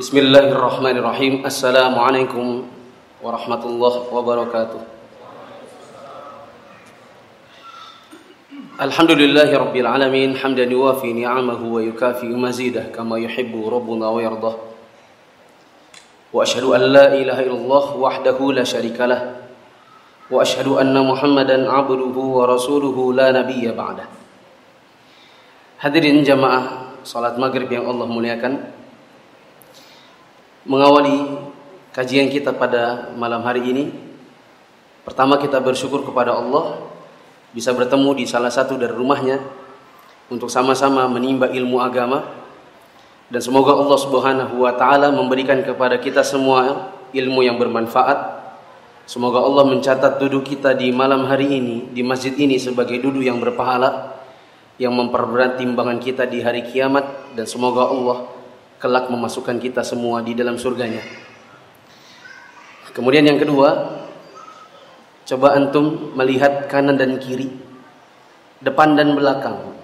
Bismillahirrahmanirrahim. Assalamualaikum warahmatullahi wabarakatuh. Alhamdulillahi rabbil alamin hamdan yuwafi ni'amahu wa yukafi mazidah kama yuhibbu rabbuna wa yardah. Wa ashhadu an la ilaha illallah wahdahu la syarika lah. Wa ashhadu anna Muhammadan abduhu wa rasuluhu la nabiyya ba'dah. Hadirin jamaah salat maghrib yang Allah muliakan. Mengawali kajian kita pada malam hari ini. Pertama kita bersyukur kepada Allah bisa bertemu di salah satu dari rumahnya untuk sama-sama menimba ilmu agama dan semoga Allah Subhanahu wa taala memberikan kepada kita semua ilmu yang bermanfaat. Semoga Allah mencatat duduk kita di malam hari ini di masjid ini sebagai duduk yang berpahala yang memperberat timbangan kita di hari kiamat dan semoga Allah kelak memasukkan kita semua di dalam surganya. Kemudian yang kedua, coba antum melihat kanan dan kiri, depan dan belakang.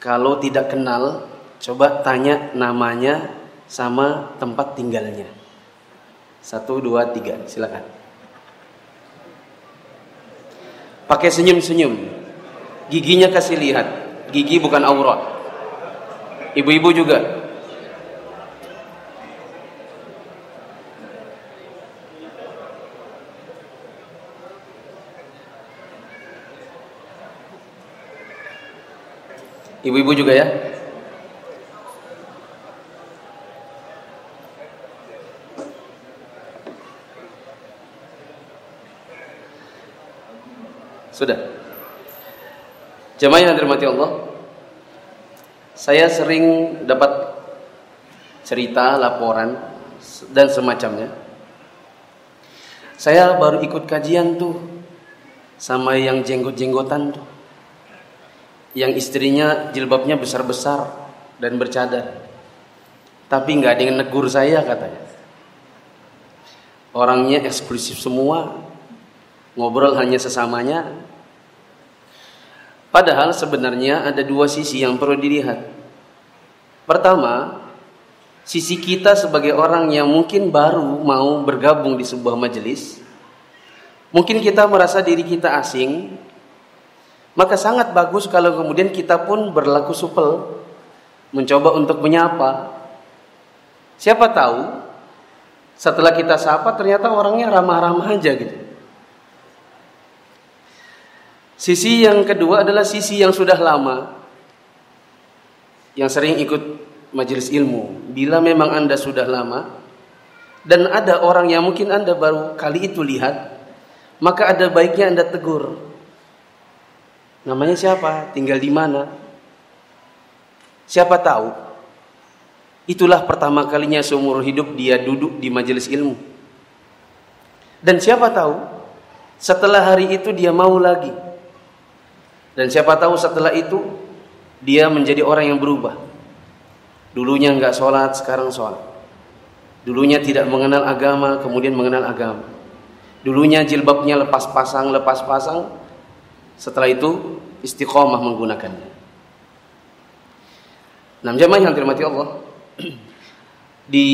Kalau tidak kenal, coba tanya namanya sama tempat tinggalnya. Satu, dua, tiga, silakan. Pakai senyum-senyum, giginya kasih lihat, gigi bukan aurat. Ibu-ibu juga Ibu-ibu juga ya? Sudah. Jemaah yang dirahmati Allah, saya sering dapat cerita, laporan dan semacamnya. Saya baru ikut kajian tuh sama yang jenggot-jenggotan tuh yang istrinya jilbabnya besar-besar dan bercadar. Tapi nggak ada yang negur saya katanya. Orangnya eksklusif semua, ngobrol hanya sesamanya. Padahal sebenarnya ada dua sisi yang perlu dilihat. Pertama, sisi kita sebagai orang yang mungkin baru mau bergabung di sebuah majelis. Mungkin kita merasa diri kita asing, maka sangat bagus kalau kemudian kita pun berlaku supel, mencoba untuk menyapa. Siapa tahu setelah kita sapa ternyata orangnya ramah-ramah aja gitu. Sisi yang kedua adalah sisi yang sudah lama yang sering ikut majelis ilmu. Bila memang Anda sudah lama dan ada orang yang mungkin Anda baru kali itu lihat, maka ada baiknya Anda tegur. Namanya siapa? Tinggal di mana? Siapa tahu? Itulah pertama kalinya seumur hidup dia duduk di majelis ilmu. Dan siapa tahu setelah hari itu dia mau lagi. Dan siapa tahu setelah itu dia menjadi orang yang berubah. Dulunya enggak sholat, sekarang sholat. Dulunya tidak mengenal agama, kemudian mengenal agama. Dulunya jilbabnya lepas pasang, lepas pasang, setelah itu istiqomah menggunakannya. Nah, jamaah yang dirahmati Allah. Di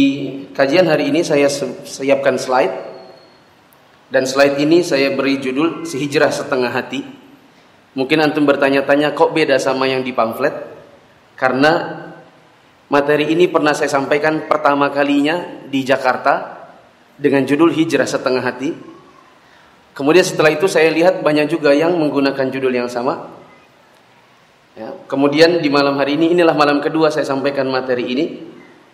kajian hari ini saya siapkan slide dan slide ini saya beri judul si hijrah setengah hati. Mungkin antum bertanya-tanya kok beda sama yang di pamflet? Karena materi ini pernah saya sampaikan pertama kalinya di Jakarta dengan judul hijrah setengah hati Kemudian setelah itu saya lihat banyak juga yang menggunakan judul yang sama. Ya, kemudian di malam hari ini inilah malam kedua saya sampaikan materi ini.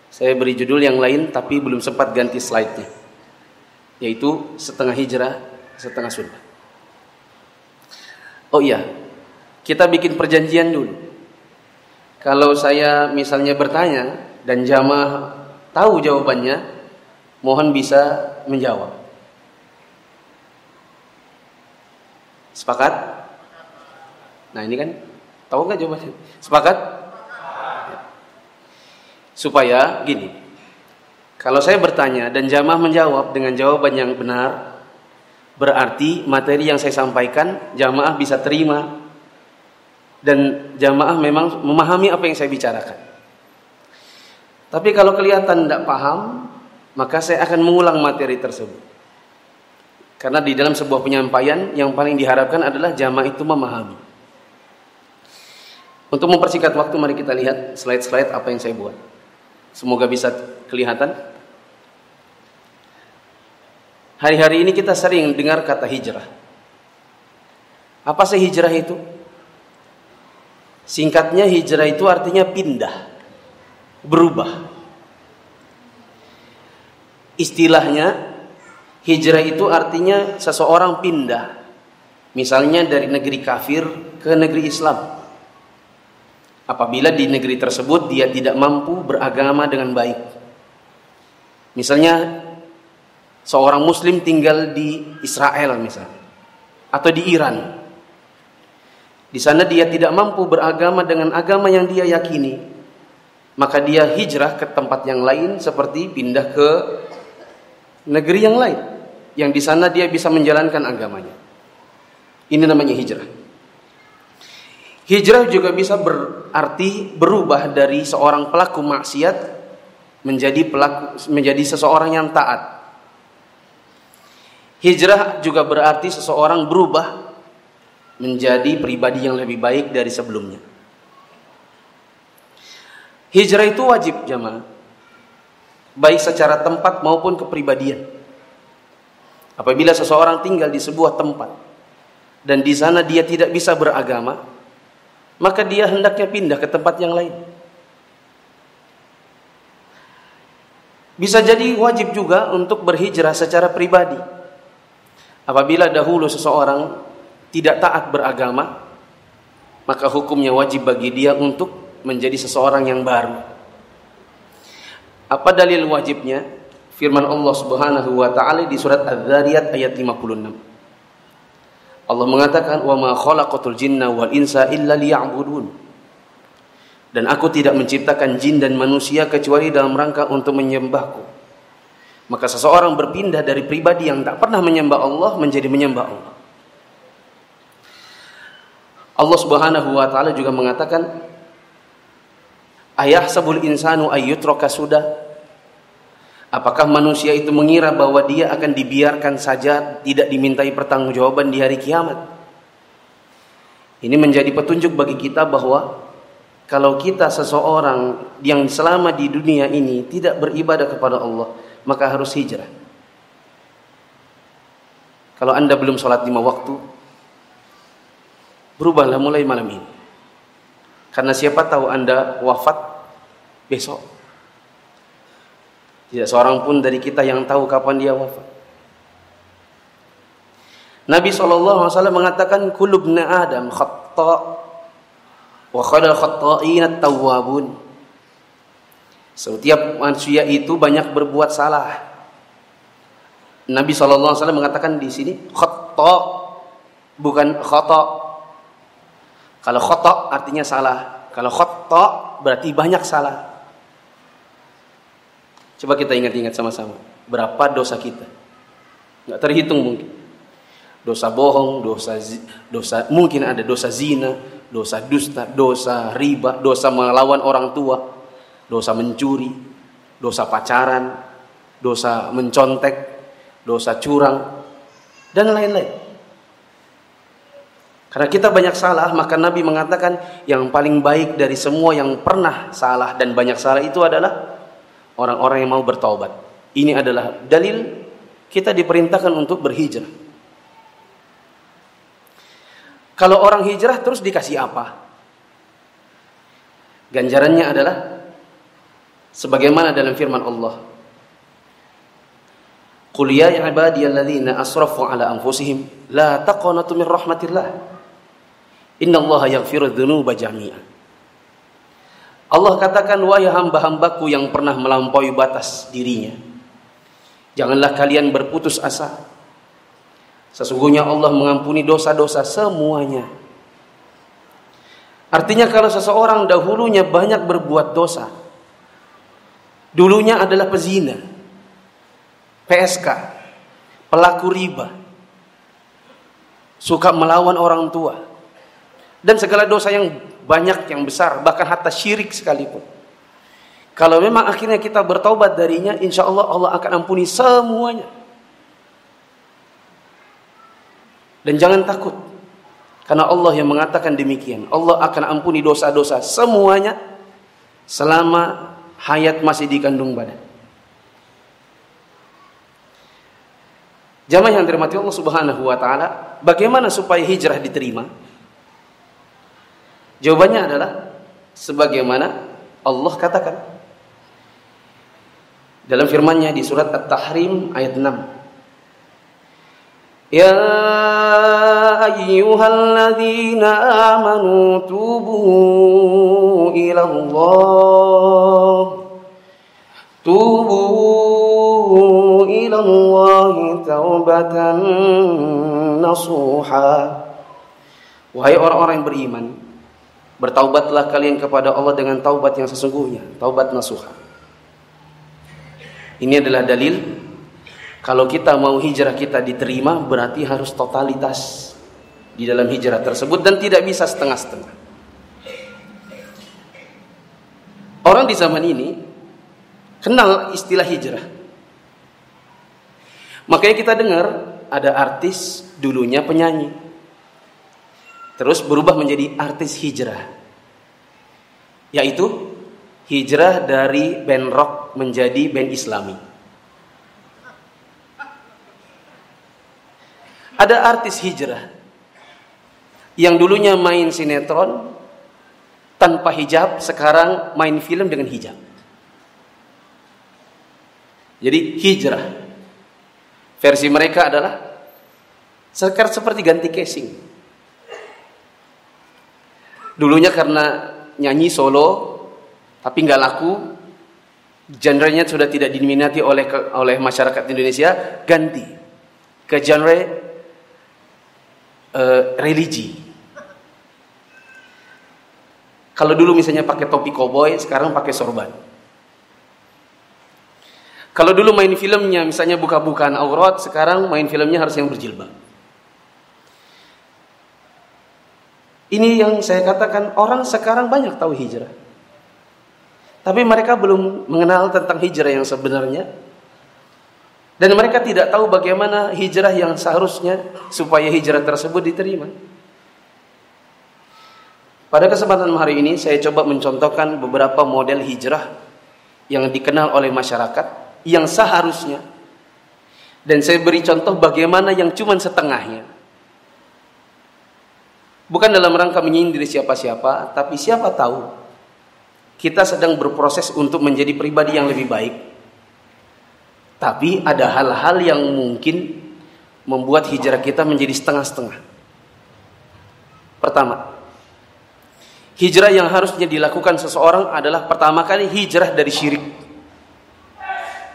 Saya beri judul yang lain tapi belum sempat ganti slide-nya. Yaitu setengah hijrah, setengah sunnah. Oh iya, kita bikin perjanjian dulu. Kalau saya misalnya bertanya dan jamaah tahu jawabannya, mohon bisa menjawab. Sepakat? Nah ini kan tahu nggak jawabannya? Sepakat? Supaya gini, kalau saya bertanya dan jamaah menjawab dengan jawaban yang benar, berarti materi yang saya sampaikan jamaah bisa terima dan jamaah memang memahami apa yang saya bicarakan. Tapi kalau kelihatan tidak paham, maka saya akan mengulang materi tersebut. Karena di dalam sebuah penyampaian yang paling diharapkan adalah jamaah itu memahami. Untuk mempersingkat waktu, mari kita lihat slide-slide apa yang saya buat. Semoga bisa kelihatan. Hari-hari ini kita sering dengar kata hijrah. Apa sih hijrah itu? Singkatnya hijrah itu artinya pindah berubah. Istilahnya hijrah itu artinya seseorang pindah. Misalnya dari negeri kafir ke negeri Islam. Apabila di negeri tersebut dia tidak mampu beragama dengan baik. Misalnya seorang muslim tinggal di Israel misalnya atau di Iran. Di sana dia tidak mampu beragama dengan agama yang dia yakini maka dia hijrah ke tempat yang lain seperti pindah ke negeri yang lain yang di sana dia bisa menjalankan agamanya. Ini namanya hijrah. Hijrah juga bisa berarti berubah dari seorang pelaku maksiat menjadi pelaku menjadi seseorang yang taat. Hijrah juga berarti seseorang berubah menjadi pribadi yang lebih baik dari sebelumnya. Hijrah itu wajib jamaah. Baik secara tempat maupun kepribadian. Apabila seseorang tinggal di sebuah tempat dan di sana dia tidak bisa beragama, maka dia hendaknya pindah ke tempat yang lain. Bisa jadi wajib juga untuk berhijrah secara pribadi. Apabila dahulu seseorang tidak taat beragama, maka hukumnya wajib bagi dia untuk menjadi seseorang yang baru. Apa dalil wajibnya? Firman Allah Subhanahu wa taala di surat Az-Zariyat ayat 56. Allah mengatakan, "Wa ma khalaqatul jinna wal insa illa liya'budun." Dan aku tidak menciptakan jin dan manusia kecuali dalam rangka untuk menyembahku. Maka seseorang berpindah dari pribadi yang tak pernah menyembah Allah menjadi menyembah Allah. Allah Subhanahu wa taala juga mengatakan Ayah sabul insanu ayyutroka sudah. Apakah manusia itu mengira bahwa dia akan dibiarkan saja tidak dimintai pertanggungjawaban di hari kiamat? Ini menjadi petunjuk bagi kita bahwa kalau kita seseorang yang selama di dunia ini tidak beribadah kepada Allah, maka harus hijrah. Kalau Anda belum sholat lima waktu, berubahlah mulai malam ini. Karena siapa tahu Anda wafat besok. Tidak seorang pun dari kita yang tahu kapan dia wafat. Nabi SAW mengatakan kulubna Adam khatta wa khadal khatta'in tawwabun. Setiap manusia itu banyak berbuat salah. Nabi SAW mengatakan di sini khatta bukan khata kalau khotok artinya salah. Kalau khotok berarti banyak salah. Coba kita ingat-ingat sama-sama. Berapa dosa kita? Nggak terhitung mungkin. Dosa bohong, dosa dosa mungkin ada dosa zina, dosa dusta, dosa riba, dosa melawan orang tua, dosa mencuri, dosa pacaran, dosa mencontek, dosa curang, dan lain-lain. Karena kita banyak salah, maka Nabi mengatakan yang paling baik dari semua yang pernah salah dan banyak salah itu adalah orang-orang yang mau bertaubat. Ini adalah dalil kita diperintahkan untuk berhijrah. Kalau orang hijrah terus dikasih apa? Ganjarannya adalah sebagaimana dalam firman Allah. Qul ya ibadiyalladzina asrafu ala anfusihim la taqnatu min rahmatillah. Inna Allah yaghfiru dzunuba jami'a. Allah katakan wahai hamba-hambaku yang pernah melampaui batas dirinya. Janganlah kalian berputus asa. Sesungguhnya Allah mengampuni dosa-dosa semuanya. Artinya kalau seseorang dahulunya banyak berbuat dosa. Dulunya adalah pezina. PSK. Pelaku riba. Suka melawan orang tua dan segala dosa yang banyak yang besar bahkan hatta syirik sekalipun Kalau memang akhirnya kita bertaubat darinya, insya Allah Allah akan ampuni semuanya. Dan jangan takut. Karena Allah yang mengatakan demikian. Allah akan ampuni dosa-dosa semuanya selama hayat masih dikandung badan. Jamaah yang dirahmati Allah Subhanahu wa taala, bagaimana supaya hijrah diterima? Jawabannya adalah sebagaimana Allah katakan. Dalam firman-Nya di surat At-Tahrim ayat 6. Ya ayyuhalladzina amanu tubu ila Allah tubu ila Allah taubatan nasuha. Wahai orang-orang yang beriman bertaubatlah kalian kepada Allah dengan taubat yang sesungguhnya taubat nasuha ini adalah dalil kalau kita mau hijrah kita diterima berarti harus totalitas di dalam hijrah tersebut dan tidak bisa setengah-setengah. Orang di zaman ini kenal istilah hijrah. Makanya kita dengar ada artis dulunya penyanyi. Terus berubah menjadi artis hijrah. Yaitu hijrah dari band rock menjadi band islami. Ada artis hijrah yang dulunya main sinetron tanpa hijab, sekarang main film dengan hijab. Jadi hijrah. Versi mereka adalah sekarang seperti ganti casing. Dulunya karena nyanyi solo tapi nggak laku, genrenya sudah tidak diminati oleh oleh masyarakat Indonesia, ganti ke genre uh, religi. Kalau dulu misalnya pakai topi koboi, sekarang pakai sorban. Kalau dulu main filmnya misalnya buka-bukaan aurat, sekarang main filmnya harus yang berjilbab. Ini yang saya katakan orang sekarang banyak tahu hijrah. Tapi mereka belum mengenal tentang hijrah yang sebenarnya. Dan mereka tidak tahu bagaimana hijrah yang seharusnya supaya hijrah tersebut diterima. Pada kesempatan hari ini saya coba mencontohkan beberapa model hijrah yang dikenal oleh masyarakat yang seharusnya dan saya beri contoh bagaimana yang cuma setengahnya. Bukan dalam rangka menyindir siapa-siapa, tapi siapa tahu kita sedang berproses untuk menjadi pribadi yang lebih baik. Tapi ada hal-hal yang mungkin membuat hijrah kita menjadi setengah-setengah. Pertama, hijrah yang harusnya dilakukan seseorang adalah pertama kali hijrah dari syirik.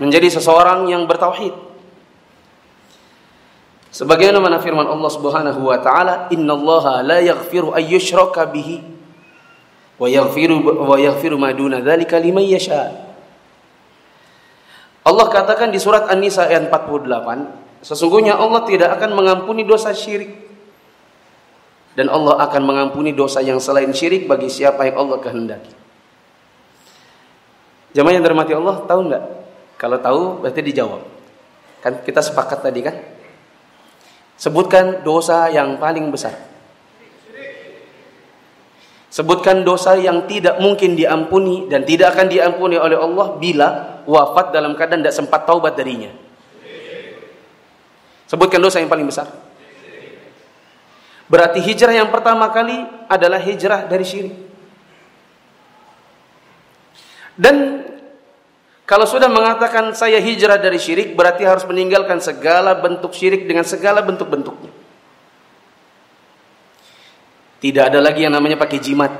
Menjadi seseorang yang bertauhid. Sebagaimana firman Allah Subhanahu wa taala, "Innallaha la yaghfiru ay yushraka bihi wa yaghfiru wa yaghfiru ma duna dzalika liman yasha. Allah katakan di surat An-Nisa ayat 48, sesungguhnya Allah tidak akan mengampuni dosa syirik dan Allah akan mengampuni dosa yang selain syirik bagi siapa yang Allah kehendaki. Jamaah yang dirahmati Allah, tahu nggak? Kalau tahu berarti dijawab. Kan kita sepakat tadi kan? Sebutkan dosa yang paling besar. Sebutkan dosa yang tidak mungkin diampuni dan tidak akan diampuni oleh Allah bila wafat dalam keadaan tidak sempat taubat darinya. Sebutkan dosa yang paling besar. Berarti hijrah yang pertama kali adalah hijrah dari syirik. Dan kalau sudah mengatakan saya hijrah dari syirik berarti harus meninggalkan segala bentuk syirik dengan segala bentuk-bentuknya. Tidak ada lagi yang namanya pakai jimat.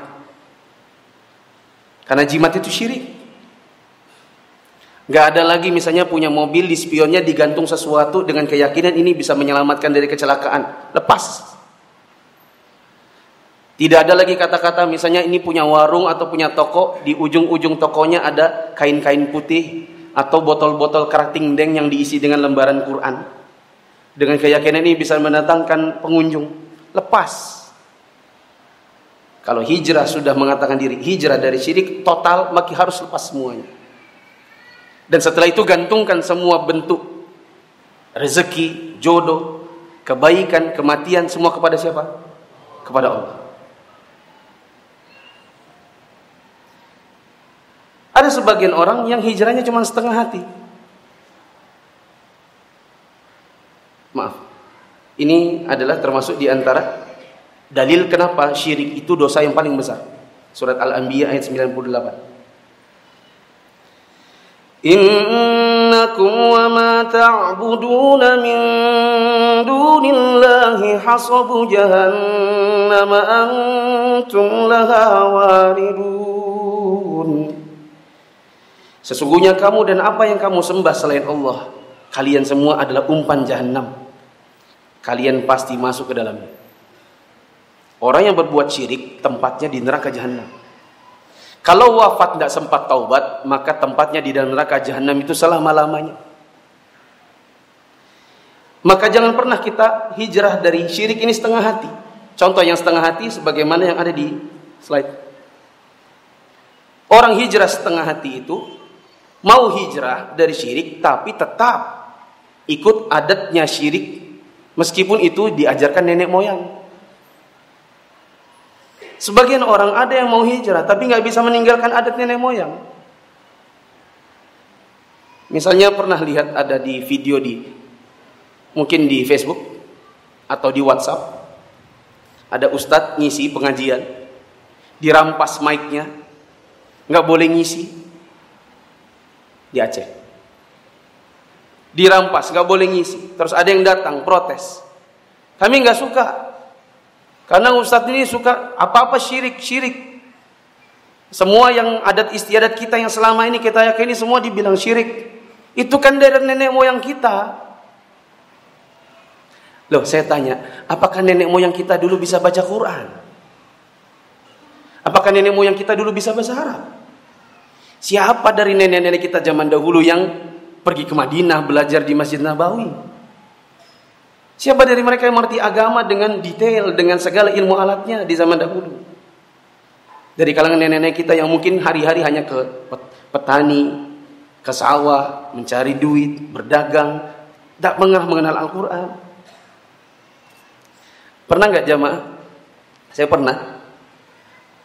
Karena jimat itu syirik. Gak ada lagi misalnya punya mobil di spionnya digantung sesuatu dengan keyakinan ini bisa menyelamatkan dari kecelakaan. Lepas. Tidak ada lagi kata-kata misalnya ini punya warung atau punya toko, di ujung-ujung tokonya ada kain-kain putih atau botol-botol kerating deng yang diisi dengan lembaran Quran. Dengan keyakinan ini bisa mendatangkan pengunjung. Lepas. Kalau hijrah sudah mengatakan diri hijrah dari syirik total, maka harus lepas semuanya. Dan setelah itu gantungkan semua bentuk rezeki, jodoh, kebaikan, kematian semua kepada siapa? Kepada Allah. Ada sebagian orang yang hijrahnya cuma setengah hati. Maaf. Ini adalah termasuk di antara Dalil kenapa syirik itu dosa yang paling besar. Surat Al-Anbiya ayat 98. Innakum wa ma ta'buduna min dunillahi hasabu jahannam antum laha waridun. Sesungguhnya kamu dan apa yang kamu sembah selain Allah, kalian semua adalah umpan jahanam. Kalian pasti masuk ke dalamnya. Orang yang berbuat syirik tempatnya di neraka jahanam. Kalau wafat tidak sempat taubat, maka tempatnya di dalam neraka jahanam itu selama-lamanya. Maka jangan pernah kita hijrah dari syirik ini setengah hati. Contoh yang setengah hati sebagaimana yang ada di slide. Orang hijrah setengah hati itu mau hijrah dari syirik tapi tetap ikut adatnya syirik meskipun itu diajarkan nenek moyang. Sebagian orang ada yang mau hijrah tapi nggak bisa meninggalkan adat nenek moyang. Misalnya pernah lihat ada di video di mungkin di Facebook atau di WhatsApp ada ustadz ngisi pengajian dirampas mic-nya nggak boleh ngisi di Aceh dirampas nggak boleh ngisi terus ada yang datang protes kami nggak suka karena Ustadz ini suka apa-apa syirik-syirik. Semua yang adat istiadat kita yang selama ini kita yakini semua dibilang syirik. Itu kan dari nenek moyang kita. Loh saya tanya, apakah nenek moyang kita dulu bisa baca Quran? Apakah nenek moyang kita dulu bisa bahasa Arab? Siapa dari nenek-nenek kita zaman dahulu yang pergi ke Madinah belajar di Masjid Nabawi? Siapa dari mereka yang mengerti agama dengan detail, dengan segala ilmu alatnya di zaman dahulu? Dari kalangan nenek-nenek kita yang mungkin hari-hari hanya ke petani, ke sawah, mencari duit, berdagang, tak pernah mengenal Al-Quran. Pernah nggak jamaah? Saya pernah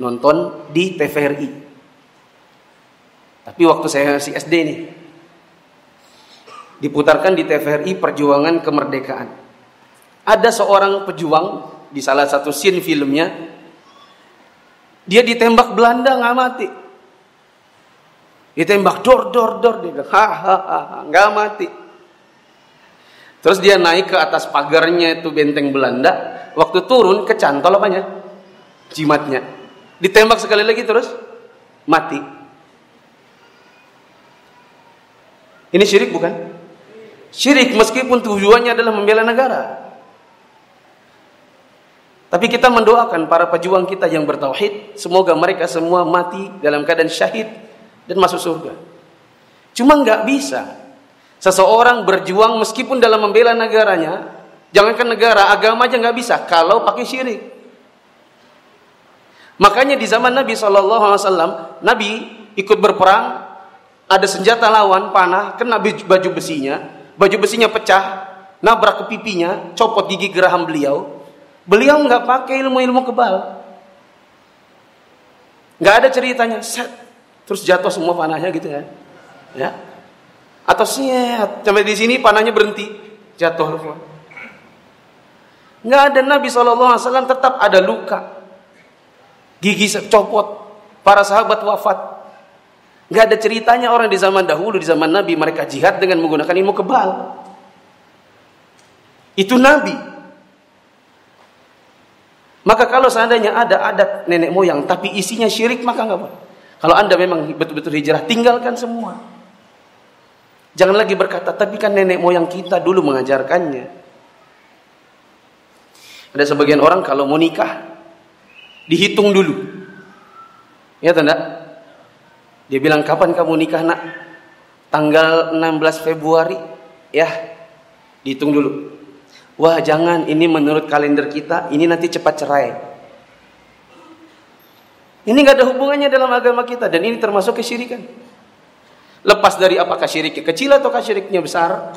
nonton di TVRI. Tapi waktu saya masih SD nih, diputarkan di TVRI Perjuangan Kemerdekaan. Ada seorang pejuang di salah satu scene filmnya, dia ditembak Belanda nggak mati. Ditembak dor dor dor dia bilang, ha ha ha nggak mati. Terus dia naik ke atas pagarnya itu benteng Belanda. Waktu turun kecantol apanya? Jimatnya. Ditembak sekali lagi terus mati. Ini syirik bukan? Syirik meskipun tujuannya adalah membela negara. Tapi kita mendoakan para pejuang kita yang bertauhid, semoga mereka semua mati dalam keadaan syahid dan masuk surga. Cuma nggak bisa seseorang berjuang meskipun dalam membela negaranya, jangankan negara, agama aja nggak bisa kalau pakai syirik. Makanya di zaman Nabi saw, Nabi ikut berperang, ada senjata lawan panah, kena baju besinya, baju besinya pecah, nabrak ke pipinya, copot gigi geraham beliau, Beliau nggak pakai ilmu-ilmu kebal. Nggak ada ceritanya, set, terus jatuh semua panahnya gitu ya. Ya. Atau set, sampai di sini panahnya berhenti, jatuh. Nggak ada Nabi SAW tetap ada luka. Gigi copot, para sahabat wafat. Nggak ada ceritanya orang di zaman dahulu, di zaman Nabi mereka jihad dengan menggunakan ilmu kebal. Itu Nabi. Maka kalau seandainya ada adat nenek moyang tapi isinya syirik maka nggak boleh. Kalau anda memang betul-betul hijrah tinggalkan semua. Jangan lagi berkata tapi kan nenek moyang kita dulu mengajarkannya. Ada sebagian orang kalau mau nikah dihitung dulu. Ya tanda? Dia bilang kapan kamu nikah nak? Tanggal 16 Februari. Ya, dihitung dulu. Wah jangan, ini menurut kalender kita, ini nanti cepat cerai. Ini nggak ada hubungannya dalam agama kita dan ini termasuk kesyirikan. Lepas dari apakah syiriknya kecil atau syiriknya besar,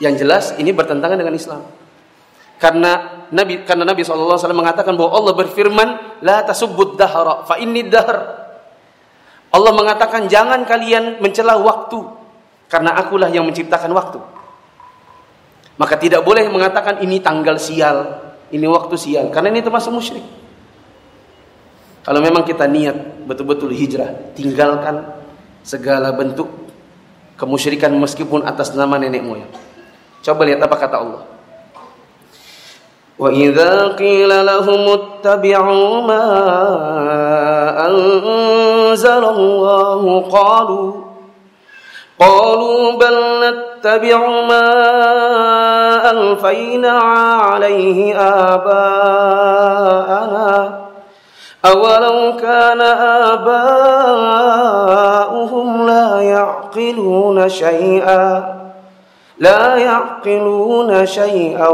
yang jelas ini bertentangan dengan Islam. Karena Nabi karena Nabi SAW mengatakan bahwa Allah berfirman, la tasubbud dahra fa dahr. Allah mengatakan jangan kalian mencela waktu karena akulah yang menciptakan waktu. Maka tidak boleh mengatakan ini tanggal sial, ini waktu sial karena ini termasuk musyrik. Kalau memang kita niat betul-betul hijrah, tinggalkan segala bentuk kemusyrikan meskipun atas nama nenek moyang. Coba lihat apa kata Allah. وإذا قيل لهم اتبعوا ما أنزل الله قالوا قالوا بل نتبع ما ألفينا عليه آباءنا أولو كان آباؤهم لا يعقلون شيئا لا يعقلون شيئا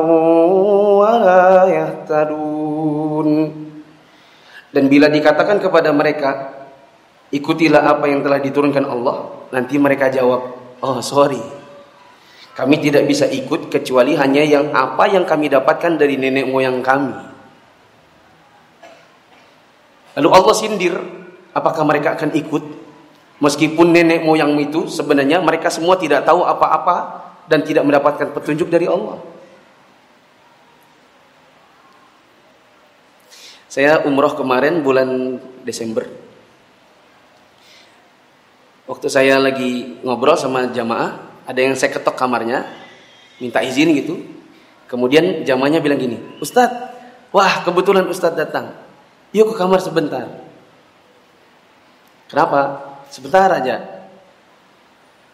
ولا يهتدون dan bila dikatakan kepada mereka ikutilah apa yang telah diturunkan Allah nanti mereka jawab oh sorry kami tidak bisa ikut kecuali hanya yang apa yang kami dapatkan dari nenek moyang kami Lalu Allah sindir, apakah mereka akan ikut? Meskipun nenek moyang itu sebenarnya mereka semua tidak tahu apa-apa dan tidak mendapatkan petunjuk dari Allah. Saya umroh kemarin bulan Desember. Waktu saya lagi ngobrol sama jamaah, ada yang saya ketok kamarnya, minta izin gitu. Kemudian jamaahnya bilang gini, Ustadz, wah kebetulan Ustadz datang. Yuk ke kamar sebentar. Kenapa? Sebentar aja.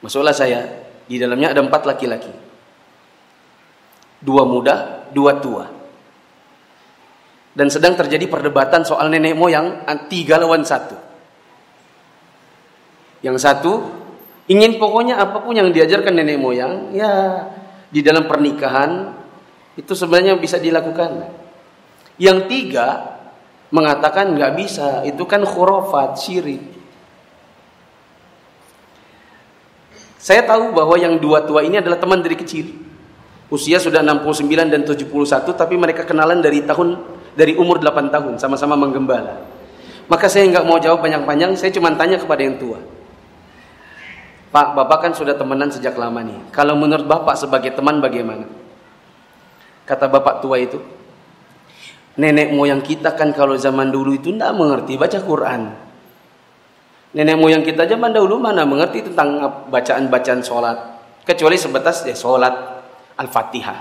Masuklah saya. Di dalamnya ada empat laki-laki. Dua muda, dua tua. Dan sedang terjadi perdebatan soal nenek moyang tiga lawan satu. Yang satu ingin pokoknya apa pun yang diajarkan nenek moyang, ya di dalam pernikahan itu sebenarnya bisa dilakukan. Yang tiga mengatakan nggak bisa, itu kan khurafat, syirik. Saya tahu bahwa yang dua tua ini adalah teman dari kecil. Usia sudah 69 dan 71 tapi mereka kenalan dari tahun dari umur 8 tahun sama-sama menggembala. Maka saya nggak mau jawab panjang-panjang, saya cuma tanya kepada yang tua. Pak, Bapak kan sudah temenan sejak lama nih. Kalau menurut Bapak sebagai teman bagaimana? Kata Bapak tua itu, Nenek moyang kita kan kalau zaman dulu itu tidak mengerti baca Quran. Nenek moyang kita zaman dahulu mana mengerti tentang bacaan-bacaan sholat. Kecuali sebatas ya sholat Al-Fatihah.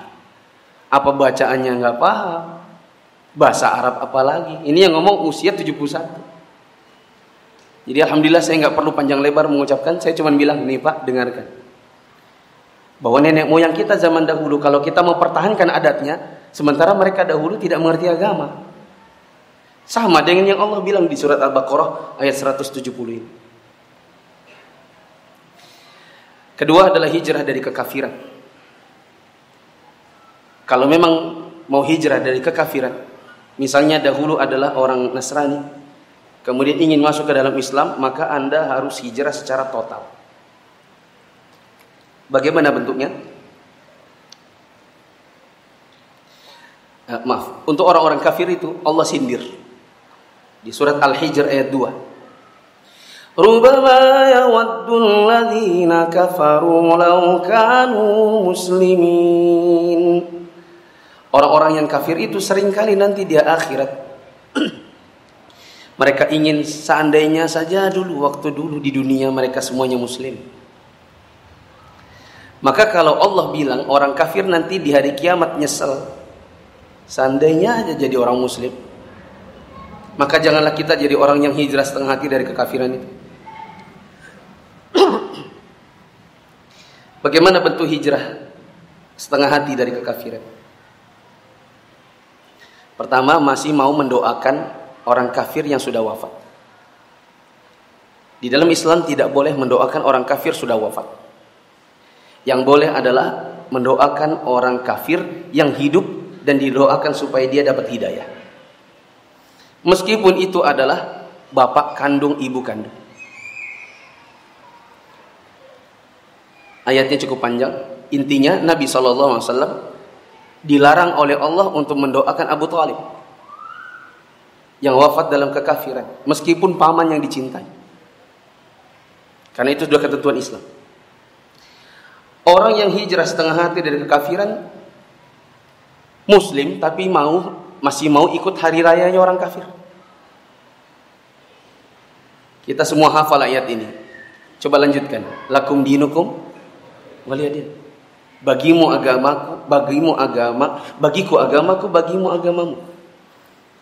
Apa bacaannya nggak paham. Bahasa Arab apalagi. Ini yang ngomong usia 71. Jadi Alhamdulillah saya nggak perlu panjang lebar mengucapkan. Saya cuma bilang, nih Pak dengarkan. Bahwa nenek moyang kita zaman dahulu kalau kita mau pertahankan adatnya Sementara mereka dahulu tidak mengerti agama. Sama dengan yang Allah bilang di surat Al-Baqarah ayat 170 ini. Kedua adalah hijrah dari kekafiran. Kalau memang mau hijrah dari kekafiran, misalnya dahulu adalah orang Nasrani, kemudian ingin masuk ke dalam Islam, maka Anda harus hijrah secara total. Bagaimana bentuknya? eh, maaf, untuk orang-orang kafir itu Allah sindir. Di surat Al-Hijr ayat 2. Rubama yawaddu alladhina kafaru law kanu muslimin. Orang-orang yang kafir itu sering kali nanti di akhirat mereka ingin seandainya saja dulu waktu dulu di dunia mereka semuanya muslim. Maka kalau Allah bilang orang kafir nanti di hari kiamat nyesel Seandainya aja jadi orang muslim, maka janganlah kita jadi orang yang hijrah setengah hati dari kekafiran itu. Bagaimana bentuk hijrah setengah hati dari kekafiran? Pertama, masih mau mendoakan orang kafir yang sudah wafat. Di dalam Islam tidak boleh mendoakan orang kafir sudah wafat. Yang boleh adalah mendoakan orang kafir yang hidup dan didoakan supaya dia dapat hidayah. Meskipun itu adalah bapak kandung ibu kandung. Ayatnya cukup panjang. Intinya Nabi SAW dilarang oleh Allah untuk mendoakan Abu Talib yang wafat dalam kekafiran, meskipun paman yang dicintai. Karena itu sudah ketentuan Islam. Orang yang hijrah setengah hati dari kekafiran, Muslim tapi mau masih mau ikut hari rayanya orang kafir. Kita semua hafal ayat ini. Coba lanjutkan. Lakum dinukum waliyadin. Bagimu agamaku, bagimu agama, bagiku agamaku, bagimu agamamu.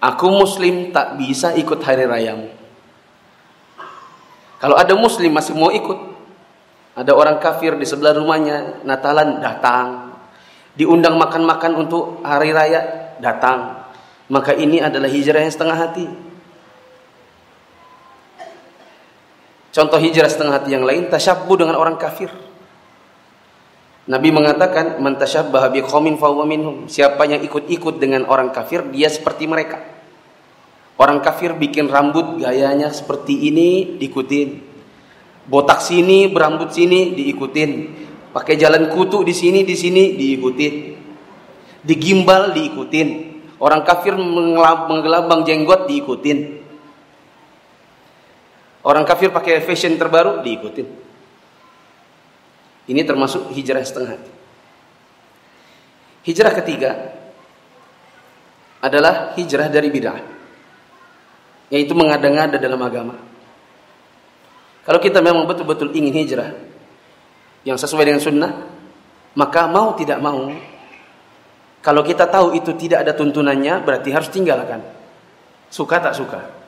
Aku muslim tak bisa ikut hari rayamu. Kalau ada muslim masih mau ikut, ada orang kafir di sebelah rumahnya, Natalan datang. Diundang makan-makan untuk hari raya, datang. Maka ini adalah hijrah yang setengah hati. Contoh hijrah setengah hati yang lain, tasyabbu dengan orang kafir. Nabi mengatakan, "Man tasyabbaha biqaumin fahuwa minhum." Siapa yang ikut-ikut dengan orang kafir, dia seperti mereka. Orang kafir bikin rambut gayanya seperti ini, diikutin. Botak sini, berambut sini, diikutin. Pakai jalan kutu di sini, di sini, diikutin. Digimbal, diikutin. Orang kafir menggelabang jenggot, diikutin. Orang kafir pakai fashion terbaru diikutin. Ini termasuk hijrah setengah. Hijrah ketiga adalah hijrah dari bid'ah. Yaitu mengada-ngada dalam agama. Kalau kita memang betul-betul ingin hijrah yang sesuai dengan sunnah, maka mau tidak mau, kalau kita tahu itu tidak ada tuntunannya, berarti harus tinggalkan. Suka tak suka.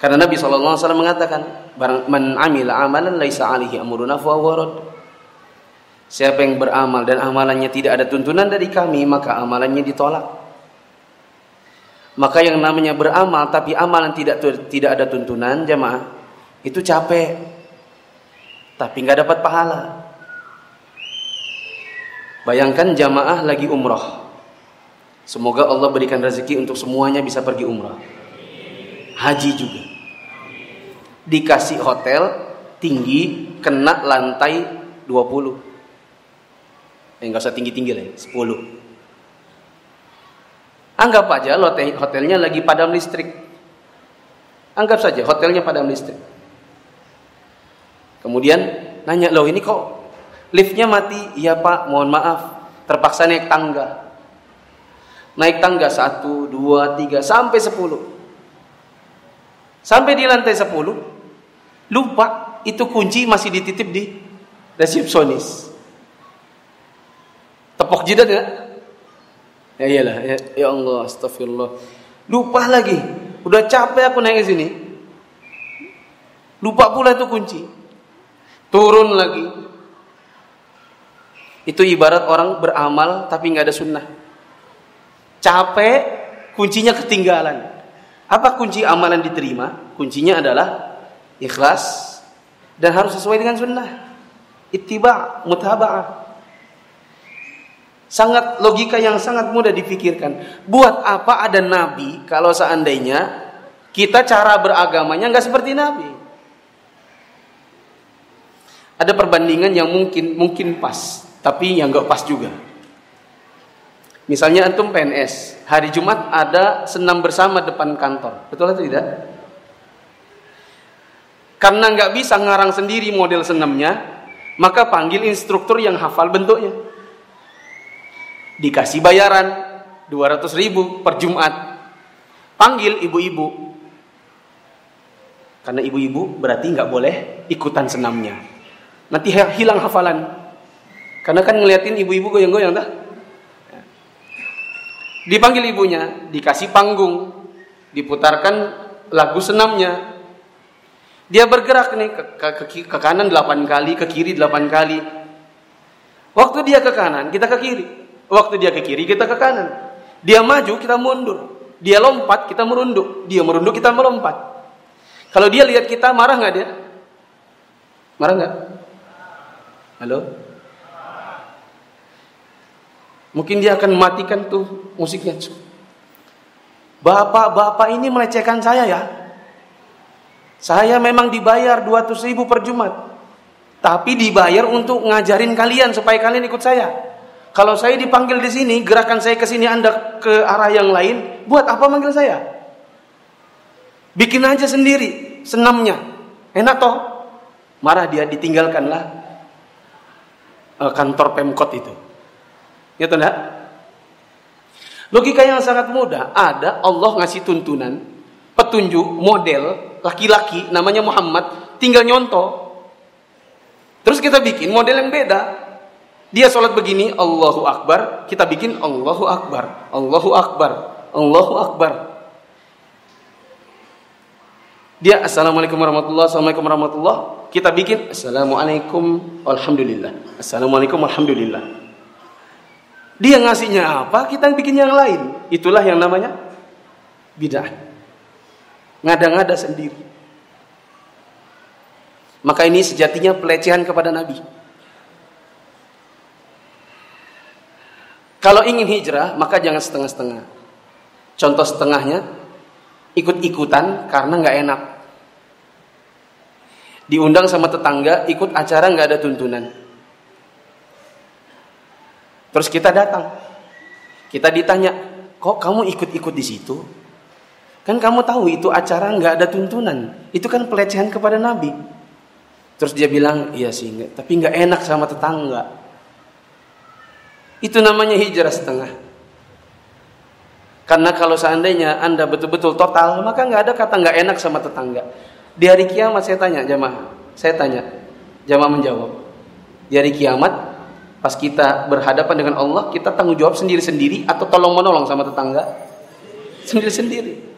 Karena Nabi SAW mengatakan, man amila amalan laisa alihi amruna fa Siapa yang beramal dan amalannya tidak ada tuntunan dari kami, maka amalannya ditolak. Maka yang namanya beramal tapi amalan tidak tidak ada tuntunan, jemaah, itu capek. Tapi nggak dapat pahala. Bayangkan jamaah lagi umroh. Semoga Allah berikan rezeki untuk semuanya bisa pergi umroh. Haji juga. Dikasih hotel tinggi kena lantai 20 eh nggak usah tinggi-tinggi lah 10 anggap aja hotelnya lagi padam listrik. Anggap saja hotelnya padam listrik. Kemudian nanya loh ini kok liftnya mati iya pak mohon maaf terpaksa naik tangga naik tangga satu dua tiga sampai sepuluh sampai di lantai sepuluh Lupa itu kunci masih dititip di resepsionis. Tepok jidat ya? Ya iyalah, ya, ya Allah, astagfirullah. Lupa lagi. Udah capek aku naik ke sini. Lupa pula itu kunci. Turun lagi. Itu ibarat orang beramal tapi nggak ada sunnah. Capek, kuncinya ketinggalan. Apa kunci amalan diterima? Kuncinya adalah ikhlas dan harus sesuai dengan sunnah. Ittiba, mutaba'ah. Sangat logika yang sangat mudah dipikirkan. Buat apa ada nabi kalau seandainya kita cara beragamanya nggak seperti nabi? Ada perbandingan yang mungkin mungkin pas, tapi yang nggak pas juga. Misalnya antum PNS, hari Jumat ada senam bersama depan kantor. Betul atau tidak? Karena nggak bisa ngarang sendiri model senamnya, maka panggil instruktur yang hafal bentuknya. Dikasih bayaran 200 ribu per Jumat. Panggil ibu-ibu. Karena ibu-ibu berarti nggak boleh ikutan senamnya. Nanti hilang hafalan. Karena kan ngeliatin ibu-ibu goyang-goyang dah. Dipanggil ibunya, dikasih panggung, diputarkan lagu senamnya, dia bergerak nih ke, ke, ke, ke kanan delapan kali, ke kiri delapan kali. Waktu dia ke kanan, kita ke kiri. Waktu dia ke kiri, kita ke kanan. Dia maju, kita mundur. Dia lompat, kita merunduk. Dia merunduk, kita melompat. Kalau dia lihat kita, marah nggak dia? Marah nggak? Halo? Mungkin dia akan mematikan tuh musiknya. Bapak-bapak ini melecehkan saya ya. Saya memang dibayar 200 ribu per Jumat. Tapi dibayar untuk ngajarin kalian supaya kalian ikut saya. Kalau saya dipanggil di sini, gerakan saya ke sini Anda ke arah yang lain, buat apa manggil saya? Bikin aja sendiri, senamnya. Enak toh? Marah dia ditinggalkanlah eh, kantor Pemkot itu. Ya enggak? Logika yang sangat mudah. Ada Allah ngasih tuntunan, petunjuk, model laki-laki namanya Muhammad tinggal nyontoh. Terus kita bikin model yang beda. Dia sholat begini, Allahu Akbar. Kita bikin Allahu Akbar, Allahu Akbar, Allahu Akbar. Dia Assalamualaikum warahmatullahi Assalamualaikum warahmatullahi Kita bikin Assalamualaikum Alhamdulillah Assalamualaikum Alhamdulillah Dia ngasihnya apa Kita bikin yang lain Itulah yang namanya Bid'ah ngada-ngada sendiri. Maka ini sejatinya pelecehan kepada Nabi. Kalau ingin hijrah, maka jangan setengah-setengah. Contoh setengahnya, ikut-ikutan karena nggak enak. Diundang sama tetangga, ikut acara nggak ada tuntunan. Terus kita datang, kita ditanya, kok kamu ikut-ikut di situ? Kan kamu tahu itu acara nggak ada tuntunan. Itu kan pelecehan kepada Nabi. Terus dia bilang, iya sih, tapi nggak enak sama tetangga. Itu namanya hijrah setengah. Karena kalau seandainya anda betul-betul total, maka nggak ada kata nggak enak sama tetangga. Di hari kiamat saya tanya jamaah, saya tanya, jamaah menjawab. Di hari kiamat, pas kita berhadapan dengan Allah, kita tanggung jawab sendiri-sendiri atau tolong menolong sama tetangga? Sendiri-sendiri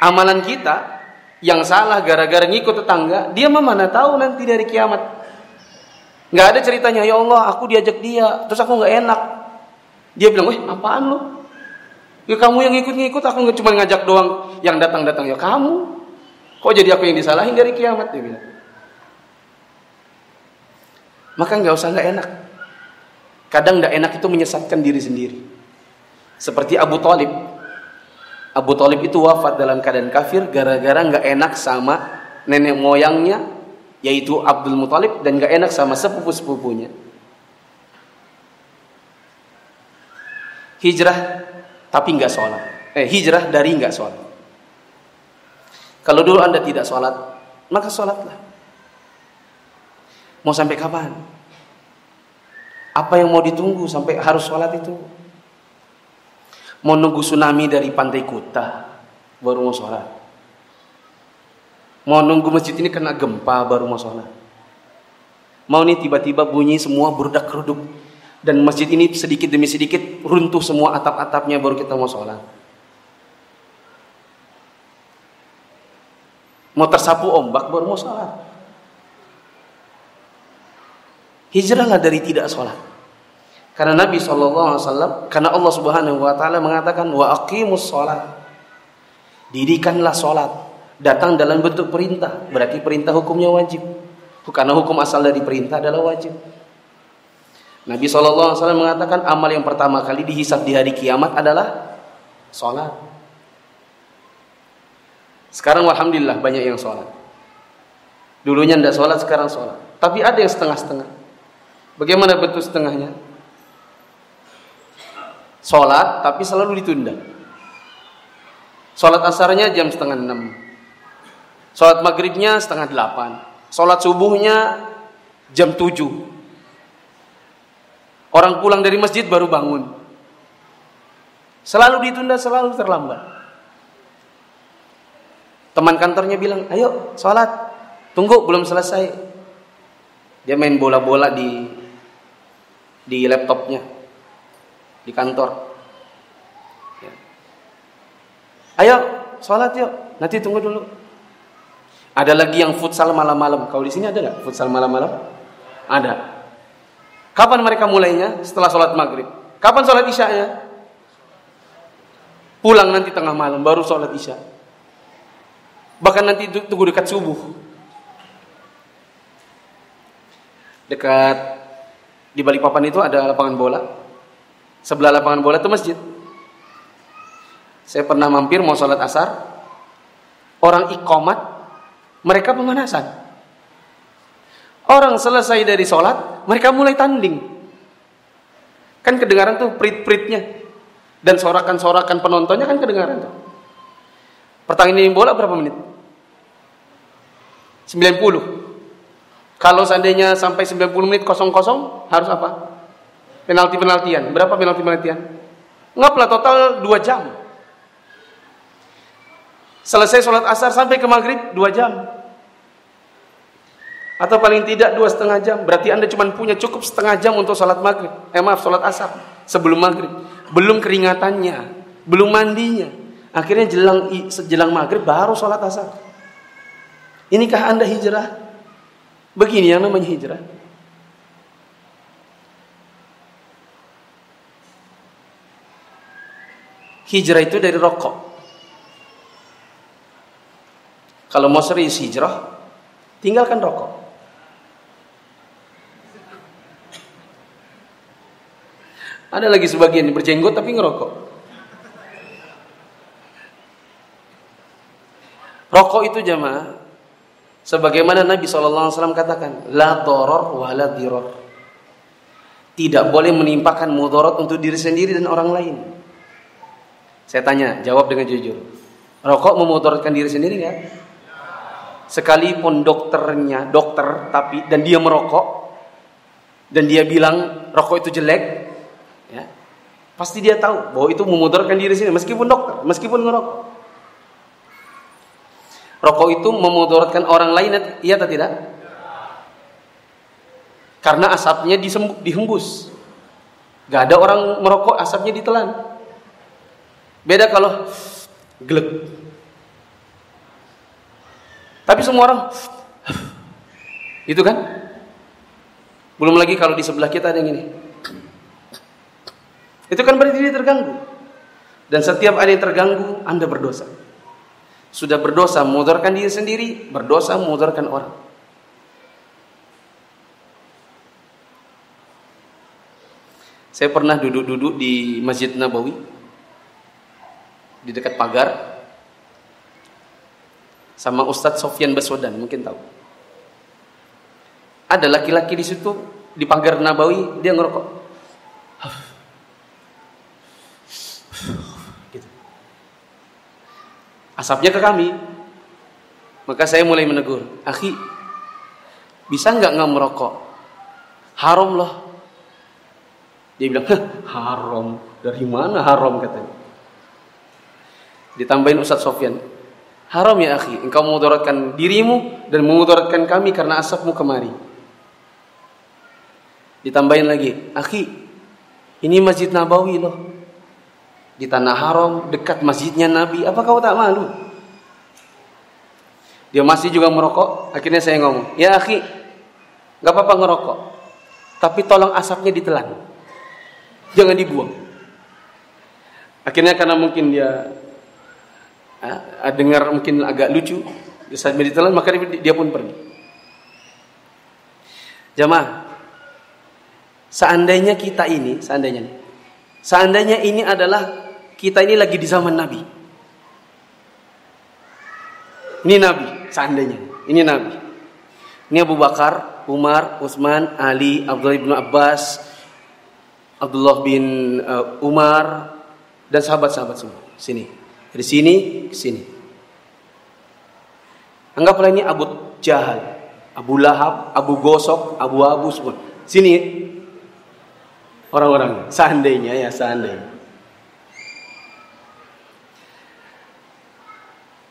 amalan kita yang salah gara-gara ngikut tetangga, dia mah mana tahu nanti dari kiamat. Nggak ada ceritanya, ya Allah, aku diajak dia, terus aku nggak enak. Dia bilang, weh, apaan lu? Ya kamu yang ngikut-ngikut, aku nggak cuma ngajak doang yang datang-datang ya kamu. Kok jadi aku yang disalahin dari kiamat dia bilang. Maka nggak usah nggak enak. Kadang nggak enak itu menyesatkan diri sendiri. Seperti Abu Talib Abu Talib itu wafat dalam keadaan kafir gara-gara nggak enak sama nenek moyangnya yaitu Abdul Muthalib dan nggak enak sama sepupu-sepupunya. Hijrah tapi nggak sholat. Eh hijrah dari nggak sholat. Kalau dulu anda tidak sholat, maka sholatlah. Mau sampai kapan? Apa yang mau ditunggu sampai harus sholat itu? Mau nunggu tsunami dari pantai Kuta baru mau sholat. Mau nunggu masjid ini kena gempa baru mau sholat. Mau nih tiba-tiba bunyi semua berudak keruduk dan masjid ini sedikit demi sedikit runtuh semua atap-atapnya baru kita mau sholat. Mau tersapu ombak baru mau sholat. Hijrahlah dari tidak sholat. Karena Nabi SAW, karena Allah Subhanahu Wa Taala mengatakan wa aqimus sholat, dirikanlah sholat, datang dalam bentuk perintah, berarti perintah hukumnya wajib. Karena hukum asal dari perintah adalah wajib. Nabi SAW mengatakan amal yang pertama kali dihisap di hari kiamat adalah sholat. Sekarang alhamdulillah banyak yang sholat. Dulunya tidak sholat, sekarang sholat. Tapi ada yang setengah-setengah. Bagaimana bentuk setengahnya? Sholat tapi selalu ditunda. Sholat asarnya jam setengah enam. Sholat maghribnya setengah delapan. Sholat subuhnya jam tujuh. Orang pulang dari masjid baru bangun. Selalu ditunda, selalu terlambat. Teman kantornya bilang, ayo sholat. Tunggu, belum selesai. Dia main bola-bola di di laptopnya di kantor. Ya. Ayo sholat yuk, nanti tunggu dulu. Ada lagi yang futsal malam-malam. Kalau di sini ada nggak futsal malam-malam? Ada. Kapan mereka mulainya? Setelah sholat maghrib. Kapan sholat isya nya? Pulang nanti tengah malam baru sholat isya. Bahkan nanti tunggu dekat subuh. Dekat di Balikpapan itu ada lapangan bola. Sebelah lapangan bola itu masjid. Saya pernah mampir mau sholat asar, orang ikomat, mereka pemanasan. Orang selesai dari sholat, mereka mulai tanding. Kan kedengaran tuh prit-pritnya. Dan sorakan-sorakan penontonnya kan kedengaran tuh. Pertandingan bola berapa menit? 90. Kalau seandainya sampai 90 menit kosong-kosong, harus apa? Penalti-penaltian. Berapa penalti-penaltian? Ngaplah total 2 jam. Selesai sholat asar sampai ke maghrib 2 jam. Atau paling tidak dua setengah jam. Berarti anda cuma punya cukup setengah jam untuk sholat maghrib. Eh maaf, sholat asar. Sebelum maghrib. Belum keringatannya. Belum mandinya. Akhirnya jelang jelang maghrib baru sholat asar. Inikah anda hijrah? Begini yang namanya hijrah. Hijrah itu dari rokok. Kalau mau serius hijrah, tinggalkan rokok. Ada lagi sebagian yang berjenggot tapi ngerokok. Rokok itu jamaah sebagaimana Nabi SAW katakan, la doror wa diror. Tidak boleh menimpakan mudarat untuk diri sendiri dan orang lain. Saya tanya, jawab dengan jujur. Rokok memudaratkan diri sendiri ya? Sekalipun dokternya dokter tapi dan dia merokok dan dia bilang rokok itu jelek, ya, pasti dia tahu bahwa itu memudaratkan diri sendiri meskipun dokter, meskipun ngerokok. Rokok itu memudaratkan orang lain iya atau tidak? Karena asapnya dihembus. Gak ada orang merokok asapnya ditelan. Beda kalau gelek. Tapi semua orang itu kan? Belum lagi kalau di sebelah kita ada yang ini. Itu kan berarti dia terganggu. Dan setiap ada yang terganggu, Anda berdosa. Sudah berdosa memudorkan diri sendiri, berdosa memudorkan orang. Saya pernah duduk-duduk di Masjid Nabawi di dekat pagar sama Ustadz Sofyan Baswedan, mungkin tahu. Ada laki-laki di situ di pagar Nabawi, dia ngerokok. Asapnya ke kami. Maka saya mulai menegur, akhi, bisa nggak nggak merokok? Haram loh. Dia bilang, haram. Dari mana haram katanya? Ditambahin Ustadz Sofyan, haram ya akhi, engkau memudaratkan dirimu dan memudaratkan kami karena asapmu kemari. Ditambahin lagi, akhi, ini masjid Nabawi loh di tanah haram dekat masjidnya Nabi. Apa kau tak malu? Dia masih juga merokok. Akhirnya saya ngomong, ya akhi, nggak apa-apa ngerokok, tapi tolong asapnya ditelan, jangan dibuang. Akhirnya karena mungkin dia ah, dengar mungkin agak lucu, saat ditelan maka dia pun pergi. Jamaah, seandainya kita ini, seandainya, seandainya ini adalah kita ini lagi di zaman Nabi. Ini Nabi, seandainya. Ini Nabi. Ini Abu Bakar, Umar, Utsman, Ali, Abdullah bin Abbas, Abdullah bin uh, Umar, dan sahabat-sahabat semua. Sini. Dari sini ke sini. Anggaplah ini Abu Jahal, Abu Lahab, Abu Gosok, Abu Abu semua. Sini orang-orang. Seandainya ya, seandainya.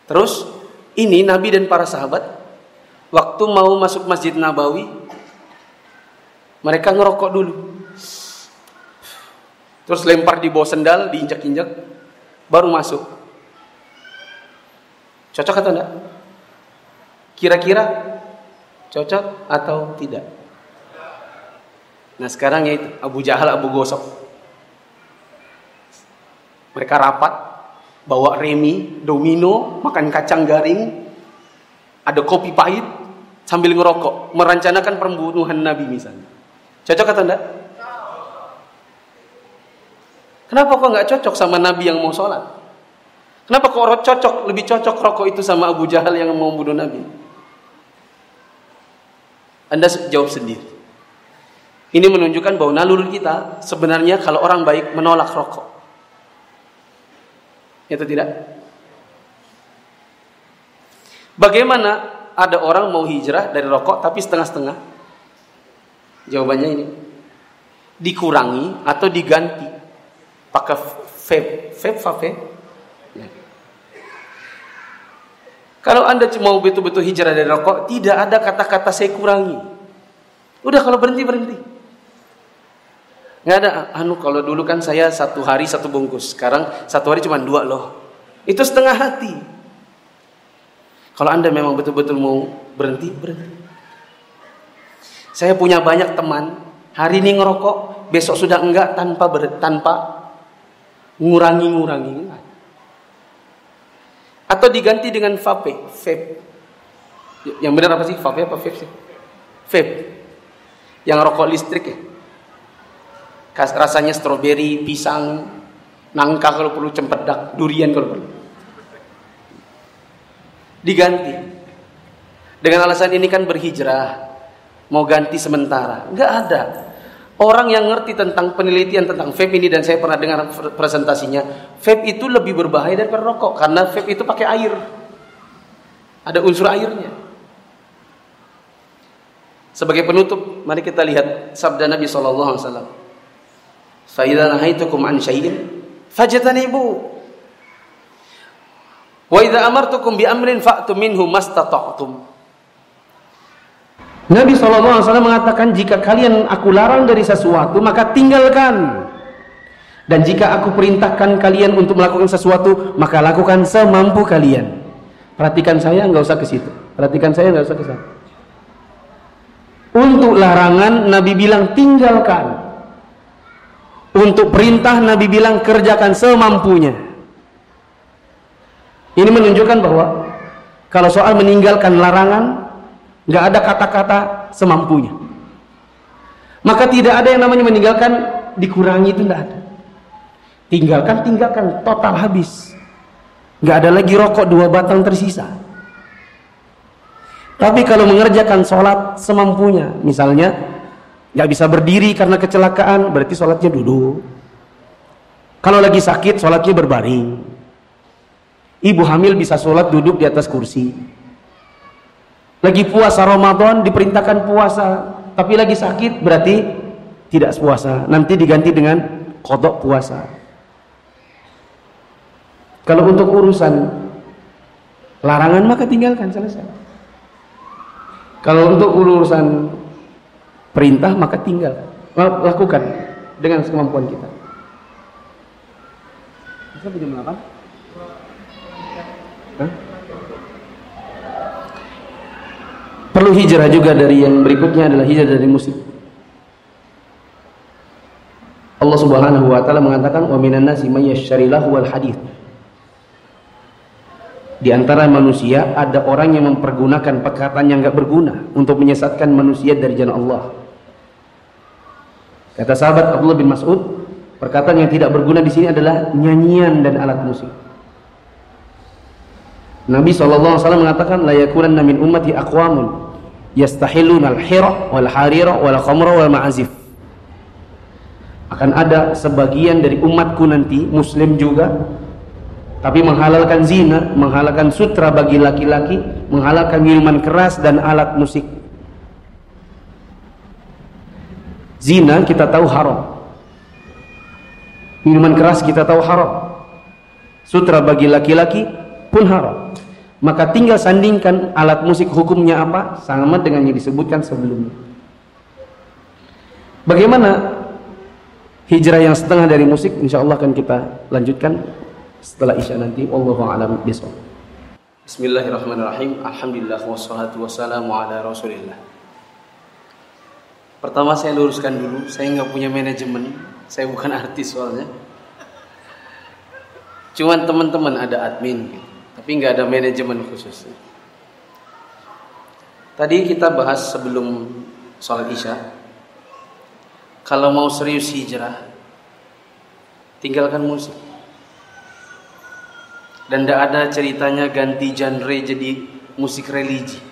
Terus ini Nabi dan para sahabat waktu mau masuk Masjid Nabawi mereka ngerokok dulu. Terus lempar di bawah sendal, diinjak-injak, baru masuk. Cocok atau enggak? Kira-kira cocok atau tidak? Nah sekarang ya itu Abu Jahal, Abu Gosok. Mereka rapat, bawa remi, domino, makan kacang garing, ada kopi pahit, sambil ngerokok, merencanakan pembunuhan Nabi misalnya. Cocok atau enggak? Kenapa kok nggak cocok sama Nabi yang mau sholat? Kenapa kok cocok, lebih cocok rokok itu sama Abu Jahal yang mau bunuh Nabi? Anda jawab sendiri. Ini menunjukkan bahwa naluri kita sebenarnya kalau orang baik menolak rokok. Itu tidak? Bagaimana ada orang mau hijrah dari rokok tapi setengah-setengah? Jawabannya ini. Dikurangi atau diganti pakai vape, vape, vape, Kalau Anda mau betul-betul hijrah dari rokok, tidak ada kata-kata saya kurangi. Udah kalau berhenti berhenti. Nggak ada anu kalau dulu kan saya satu hari satu bungkus, sekarang satu hari cuma dua loh. Itu setengah hati. Kalau Anda memang betul-betul mau berhenti, berhenti. Saya punya banyak teman, hari ini ngerokok, besok sudah enggak tanpa ber, tanpa ngurangi-ngurangi atau diganti dengan vape, vape. Yang benar apa sih? Vape apa vape sih? Vape. Yang rokok listrik ya. Rasanya stroberi, pisang, nangka kalau perlu cempedak, durian kalau perlu. Diganti. Dengan alasan ini kan berhijrah, mau ganti sementara. Enggak ada. Orang yang ngerti tentang penelitian tentang vape ini dan saya pernah dengar presentasinya, vape itu lebih berbahaya daripada rokok karena vape itu pakai air. Ada unsur airnya. Sebagai penutup, mari kita lihat sabda Nabi sallallahu alaihi wasallam. Fa idza nahaitukum an syai'in fajtanibu. Wa idza amartukum bi amrin fa'tu minhu mastata'tum. Nabi SAW mengatakan jika kalian aku larang dari sesuatu maka tinggalkan. Dan jika aku perintahkan kalian untuk melakukan sesuatu maka lakukan semampu kalian. Perhatikan saya nggak usah ke situ. Perhatikan saya nggak usah ke sana. Untuk larangan Nabi bilang tinggalkan untuk perintah Nabi bilang kerjakan semampunya. Ini menunjukkan bahwa kalau soal meninggalkan larangan nggak ada kata-kata semampunya. Maka tidak ada yang namanya meninggalkan dikurangi itu tidak ada. Tinggalkan tinggalkan total habis. Nggak ada lagi rokok dua batang tersisa. Tapi kalau mengerjakan sholat semampunya misalnya nggak bisa berdiri karena kecelakaan berarti sholatnya duduk kalau lagi sakit sholatnya berbaring ibu hamil bisa sholat duduk di atas kursi lagi puasa Ramadan diperintahkan puasa, tapi lagi sakit berarti tidak puasa. Nanti diganti dengan kodok puasa. Kalau untuk urusan larangan maka tinggalkan selesai. Kalau untuk urusan perintah maka tinggal lakukan dengan kemampuan kita. Bisa jam 8? Hah? Perlu hijrah juga dari yang berikutnya adalah hijrah dari musik. Allah Subhanahu wa taala mengatakan wa minan nasi may wal hadith. Di antara manusia ada orang yang mempergunakan perkataan yang enggak berguna untuk menyesatkan manusia dari jalan Allah. Kata sahabat Abdullah bin Mas'ud, perkataan yang tidak berguna di sini adalah nyanyian dan alat musik. Nabi SAW mengatakan la yakunanna min ummati aqwamun yastahilun al-hira wal harira wal khamra wal ma'azif akan ada sebagian dari umatku nanti muslim juga tapi menghalalkan zina menghalalkan sutra bagi laki-laki menghalalkan minuman keras dan alat musik zina kita tahu haram. Minuman keras kita tahu haram. Sutra bagi laki-laki pun haram. Maka tinggal sandingkan alat musik hukumnya apa sama dengan yang disebutkan sebelumnya. Bagaimana hijrah yang setengah dari musik insya Allah akan kita lanjutkan setelah isya nanti. Allahu a'lam besok Bismillahirrahmanirrahim. Alhamdulillah wassalatu wassalamu ala rasulillah Pertama saya luruskan dulu Saya nggak punya manajemen Saya bukan artis soalnya Cuman teman-teman ada admin tapi nggak ada manajemen khusus. Tadi kita bahas sebelum sholat isya, kalau mau serius hijrah, tinggalkan musik. Dan tidak ada ceritanya ganti genre jadi musik religi.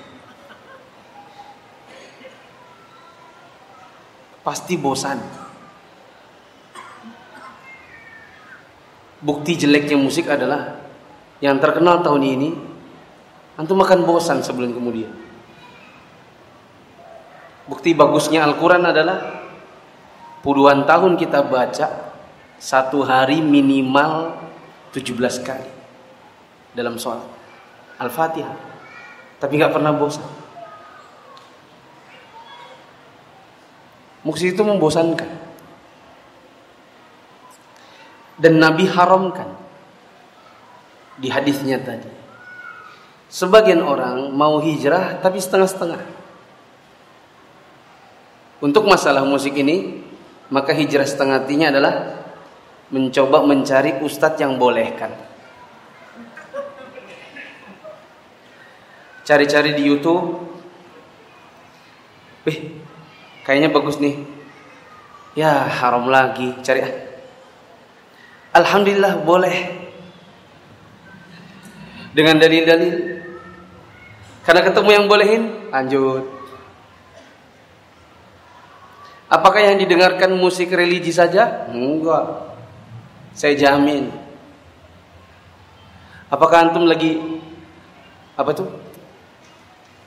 Pasti bosan. Bukti jeleknya musik adalah yang terkenal tahun ini antum makan bosan sebelum kemudian. Bukti bagusnya Al-Quran adalah puluhan tahun kita baca satu hari minimal 17 kali dalam sholat Al-Fatihah tapi nggak pernah bosan musik itu membosankan. Dan Nabi haramkan di hadisnya tadi. Sebagian orang mau hijrah tapi setengah-setengah. Untuk masalah musik ini maka hijrah setengah hatinya adalah mencoba mencari ustadz yang bolehkan. Cari-cari di YouTube. Wih, kayaknya bagus nih. Ya, haram lagi. Cari ah. Alhamdulillah boleh. Dengan dalil-dalil. Karena ketemu yang bolehin, lanjut. Apakah yang didengarkan musik religi saja? Enggak. Saya jamin. Apakah antum lagi apa tuh?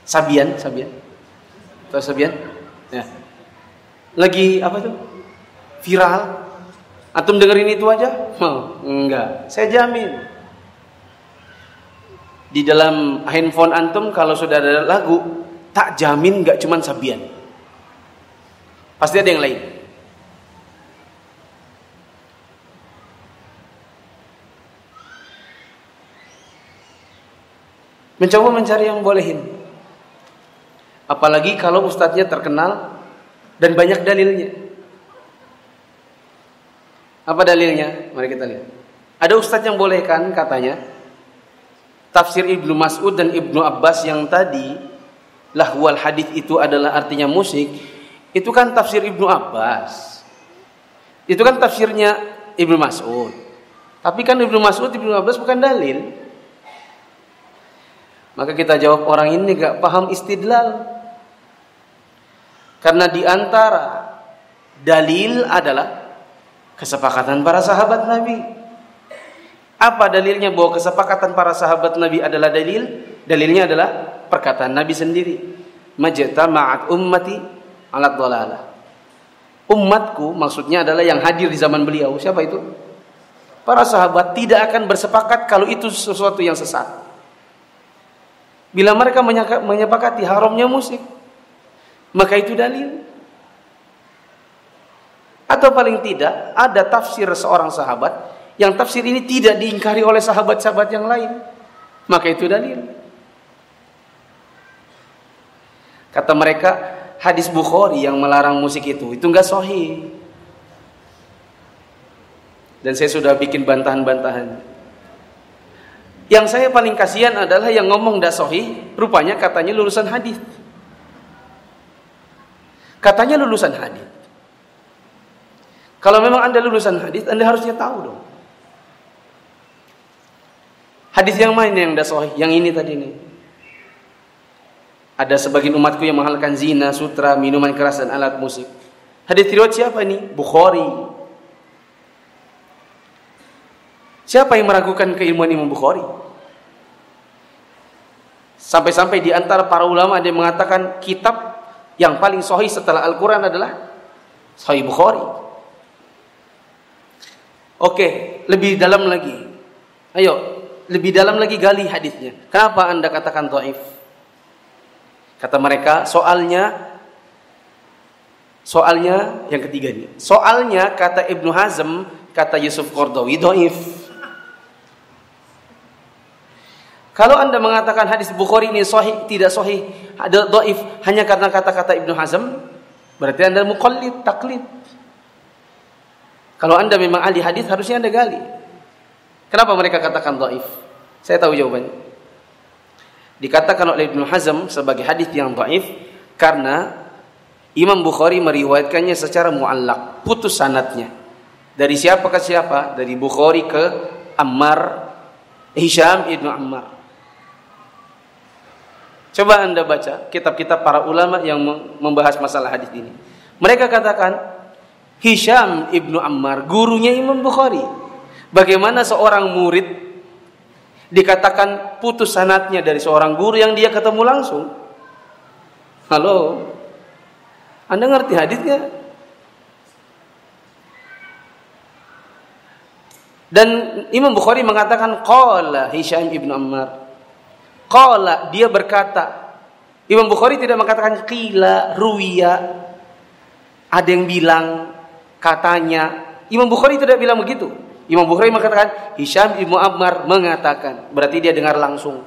Sabian, Sabian. Tahu Sabian? Ya. Lagi apa tuh? Viral. Antum dengerin itu aja? Oh, enggak. Saya jamin. Di dalam handphone antum kalau sudah ada lagu, tak jamin enggak cuman Sabian. Pasti ada yang lain. Mencoba mencari yang bolehin. Apalagi kalau ustadznya terkenal dan banyak dalilnya. Apa dalilnya? Mari kita lihat. Ada ustadz yang bolehkan katanya tafsir Ibnu Mas'ud dan Ibnu Abbas yang tadi lahwal hadis itu adalah artinya musik, itu kan tafsir Ibnu Abbas. Itu kan tafsirnya Ibnu Mas'ud. Tapi kan Ibnu Mas'ud Ibnu Abbas bukan dalil. Maka kita jawab orang ini gak paham istidlal. Karena di antara dalil adalah kesepakatan para sahabat Nabi. Apa dalilnya bahwa kesepakatan para sahabat Nabi adalah dalil? Dalilnya adalah perkataan Nabi sendiri. Majtama'at ummati alat dolalah. Umatku maksudnya adalah yang hadir di zaman beliau. Siapa itu? Para sahabat tidak akan bersepakat kalau itu sesuatu yang sesat. Bila mereka menyepakati haramnya musik, maka itu dalil. Atau paling tidak ada tafsir seorang sahabat yang tafsir ini tidak diingkari oleh sahabat-sahabat yang lain. Maka itu dalil. Kata mereka hadis Bukhari yang melarang musik itu itu enggak sahih. Dan saya sudah bikin bantahan-bantahan. Yang saya paling kasihan adalah yang ngomong sahih, rupanya katanya lulusan hadis. Katanya lulusan hadis. Kalau memang Anda lulusan hadis, Anda harusnya tahu dong. Hadis yang mana yang dah? Yang ini tadi nih. Ada sebagian umatku yang menghalalkan zina, sutra, minuman keras dan alat musik. Hadis riwayat siapa ini? Bukhari. Siapa yang meragukan keilmuan Imam Bukhari? Sampai-sampai di antara para ulama ada yang mengatakan kitab yang paling sahih setelah Al-Quran adalah Sahih Bukhari. Oke, lebih dalam lagi. Ayo, lebih dalam lagi gali hadisnya. Kenapa Anda katakan dhaif? Kata mereka, soalnya soalnya yang ketiga ini. Soalnya kata Ibnu Hazm, kata Yusuf Qardawi dhaif. Kalau Anda mengatakan hadis Bukhari ini sahih, tidak sahih, ada dhaif hanya karena kata-kata Ibnu Hazm, berarti Anda muqallid, taklid. Kalau Anda memang ahli hadis harusnya Anda gali. Kenapa mereka katakan dhaif? Saya tahu jawabannya. Dikatakan oleh Ibnu Hazm sebagai hadis yang dhaif karena Imam Bukhari meriwayatkannya secara muallak, putus sanatnya. Dari siapa ke siapa? Dari Bukhari ke Ammar Hisham ibnu Ammar. Coba anda baca kitab-kitab para ulama yang membahas masalah hadis ini. Mereka katakan Hisham ibnu Ammar, gurunya Imam Bukhari. Bagaimana seorang murid dikatakan putus sanatnya dari seorang guru yang dia ketemu langsung? Halo, Anda ngerti hadisnya? Dan Imam Bukhari mengatakan qala Hisham ibnu Ammar. Qala dia berkata. Imam Bukhari tidak mengatakan qila, ruwiya. Ada yang bilang katanya. Imam Bukhari tidak bilang begitu. Imam Bukhari mengatakan Hisham ibnu Ammar mengatakan. Berarti dia dengar langsung.